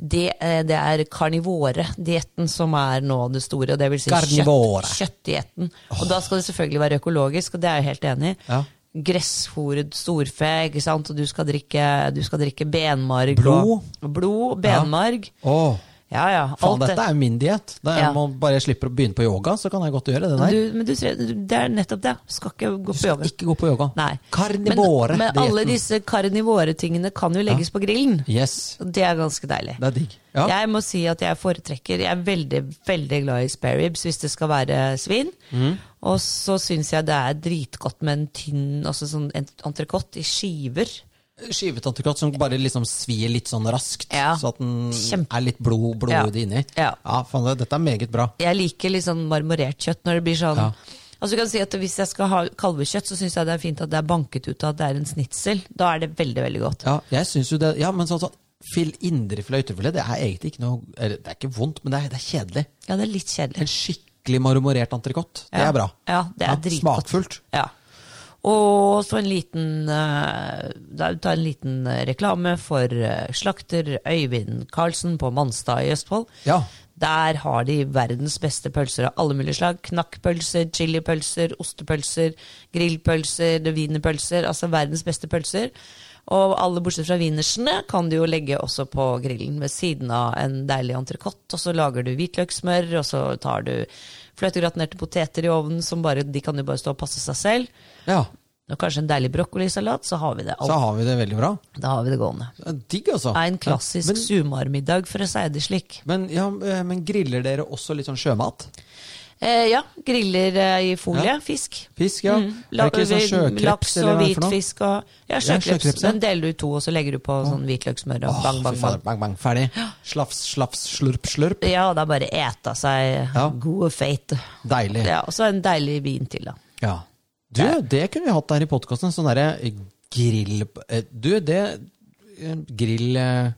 Det, eh, det er karnivore-dietten som er nå det store, og det vil si Karnivore. kjøtt, kjøttdietten. Og da skal det selvfølgelig være økologisk, og det er jeg helt enig i Ja. Gressfòret storfe, ikke sant? og du skal drikke, du skal drikke benmarg. Blod. Og, blod, benmarg. Åh, Ja, ja. faen, dette er min diett. Ja. må bare jeg slipper å begynne på yoga, så kan jeg godt gjøre det der. Du, men du, det er nettopp det. Du skal ikke gå på yoga. Du skal ikke gå på yoga. Nei. Karnivore. Men, men alle disse karnivore-tingene kan jo legges på grillen. Yes, det er ganske deilig. det er digg. Ja. Jeg må si at jeg foretrekker Jeg er veldig veldig glad i spare ribs hvis det skal være svin. Mm. Og så syns jeg det er dritgodt med en tynn altså sånn entrecôte i skiver. Skivet entrecôte som bare liksom svir litt sånn raskt, Ja. så at den Kjempe- er litt blod, blodig inni. Ja. faen, dette er meget bra. Jeg liker litt sånn marmorert kjøtt når det blir sånn Ja. Altså du kan si at Hvis jeg skal ha kalvekjøtt, så syns jeg det er fint at det er banket ut av at det er en snitsel. Da er det veldig veldig godt. Ja, jeg synes jo det, ja, men sånn sånn, fil, indrefilet og ytrefilet, det er egentlig ikke noe, det er ikke vondt, men det er, det er kjedelig. Ja, det er litt kjedelig. En skikkelig marmorert entrecôte, det er bra. Ja, det er ja, Smakfullt. Ja. Og så en liten eh, Ta en liten eh, reklame for eh, slakter Øyvind Karlsen på Manstad i Østfold. Ja. Der har de verdens beste pølser av alle mulige slag. Knakkpølser, chilipølser, ostepølser, grillpølser, wienerpølser. Altså verdens beste pølser. Og alle bortsett fra wienersene kan du jo legge også på grillen ved siden av en deilig entrecôte. Og så lager du hvitløkssmør, og så tar du fløtegratinerte poteter i ovnen, som bare, de kan jo bare stå og passe seg selv. Ja, Og kanskje en deilig brokkolisalat, så har vi det. Alt. så har vi det veldig bra. Da har vi det gående. Er Digg, altså. En klassisk ja, sumarmiddag, for å si det slik. men, ja, eh, men griller dere også litt sånn sjømat? Eh, ja, griller eh, i folie. Ja. Fisk. Fisk, ja. Mm. Er det ikke sånn sjøkreps Laks og hvitfisk og Ja, sjøkreps. Den deler du i to, og så legger du på sånn hvitløkssmør og Åh, bang, bang, bang. bang, bang. Ferdig. Slafs, slafs, slurp, slurp. Ja, og da bare eta seg Ja. god og feit. Deilig. Ja, og så en deilig vin til, da. Ja. Du, det kunne vi hatt her i podkasten. Sånn derre grill... eh, Du, det Grill eh,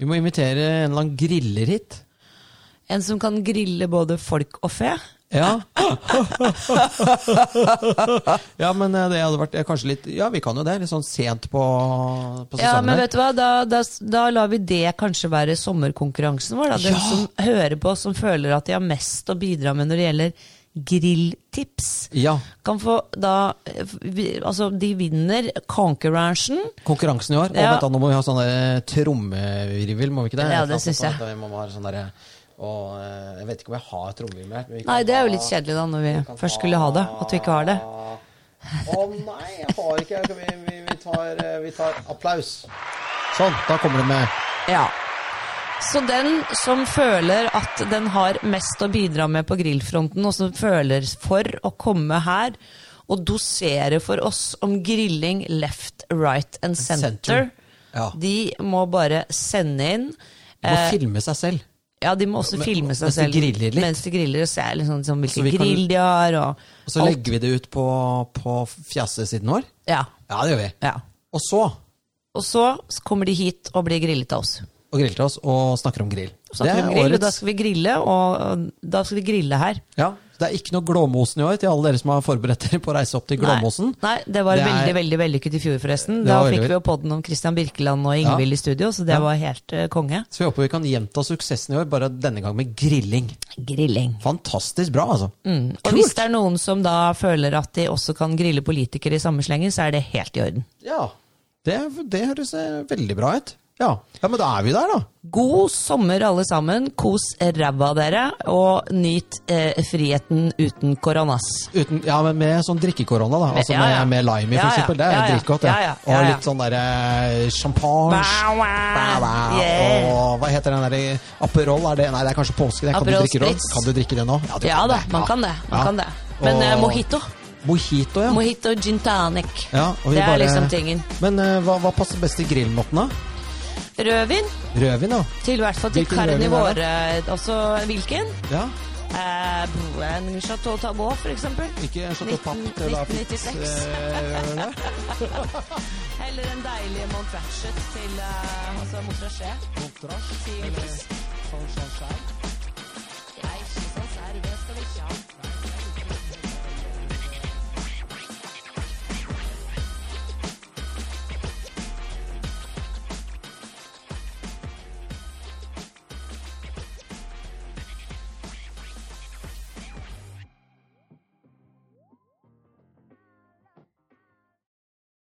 Vi må invitere en eller annen griller hit. En som kan grille både folk og fe. Ja. *laughs* ja, men eh, det hadde vært eh, kanskje litt Ja, vi kan jo det. Litt sånn sent på, på Ja, men vet du hva, da, da, da lar vi det kanskje være sommerkonkurransen vår. Da. Den Ja! som hører på, som føler at de har mest å bidra med når det gjelder grilltips, Ja. kan få da Altså, de vinner konkurransen. Konkurransen i år. Og Ja. vent da, nå må vi ha sånn der trommevirvel, må vi ikke det? Ja, det syns jeg. Vi må ha sånn derre og eh, jeg vet ikke om jeg har trommevirvel her. Nei, det er jo litt kjedelig da, når vi vi først skulle ha det, at vi ikke har det. Å nei, jeg har ikke Vi, vi, vi, tar, eh, vi tar applaus. Sånn, da kommer det med Ja. Så den som føler at den har mest å bidra med på grillfronten, og som føler for å komme her og dosere for oss om grilling left, right and center, Center. Ja. de må bare sende inn. De må Eh, filme seg selv. Ja, de må også Men- filme seg mens de selv griller litt. mens de griller, og se liksom, liksom, hvilken vi kan- grill de har. Og, Og så alt. legger vi det ut på, på fjasesiden vår. Ja, Ja, det gjør vi. ja. Og så Og så kommer de hit og blir grillet av oss. Og griller til oss og snakker om grill. Snakker om grill, og da skal vi grille, og da skal vi grille her. Ja, Det er ikke noe Glåmosen i år, til alle dere som har forberedt dere på å reise opp til Glåmosen. Nei, nei, det var Det er- veldig veldig vellykket i fjor, forresten. Da fikk vi jo podden om Christian Birkeland og Ingvild i studio, så det Ja. var helt uh, konge. Så vi håper vi kan gjenta suksessen i år, bare denne gang med grilling. Grilling. Fantastisk bra, altså. Mm. Og hvis det er noen som da føler at de også kan grille politikere i samme slengen, så er det helt i orden. Ja, det, det høres eh, veldig bra ut. Ja. ja, men da er vi der, da. God sommer, alle sammen. Kos ræva dere, og nyt eh, friheten uten koronas. Uten, ja, men med sånn drikkekorona, da. Altså Ja, ja. med, med lime i, for eksempel. Det er dritgodt, Og litt sånn derre champagne. Wow, wow. Wow, wow. Yeah. Og hva heter den derre Aperol? Er det, nei, det er kanskje påske. Det. Kan, du drikke? Spritz. kan du drikke det nå? Ja kan da, man kan det. Man kan det. Men eh, Og- mojito. Mojito, ja. Mojito gin tonic. ja og vi Det er bare- liksom tingen. Men uh, hva, hva passer best i grillmåten, da? Rødvin, Rødvin, ja. til i hvert fall til karnivore. Altså hvilken? Ja. Eh, en Chateau Tabot, for eksempel. Ikke en Chateau Papp 1996. eh, *laughs* Eller en deilig Montrachet til uh, altså Montrachet. Montrachet.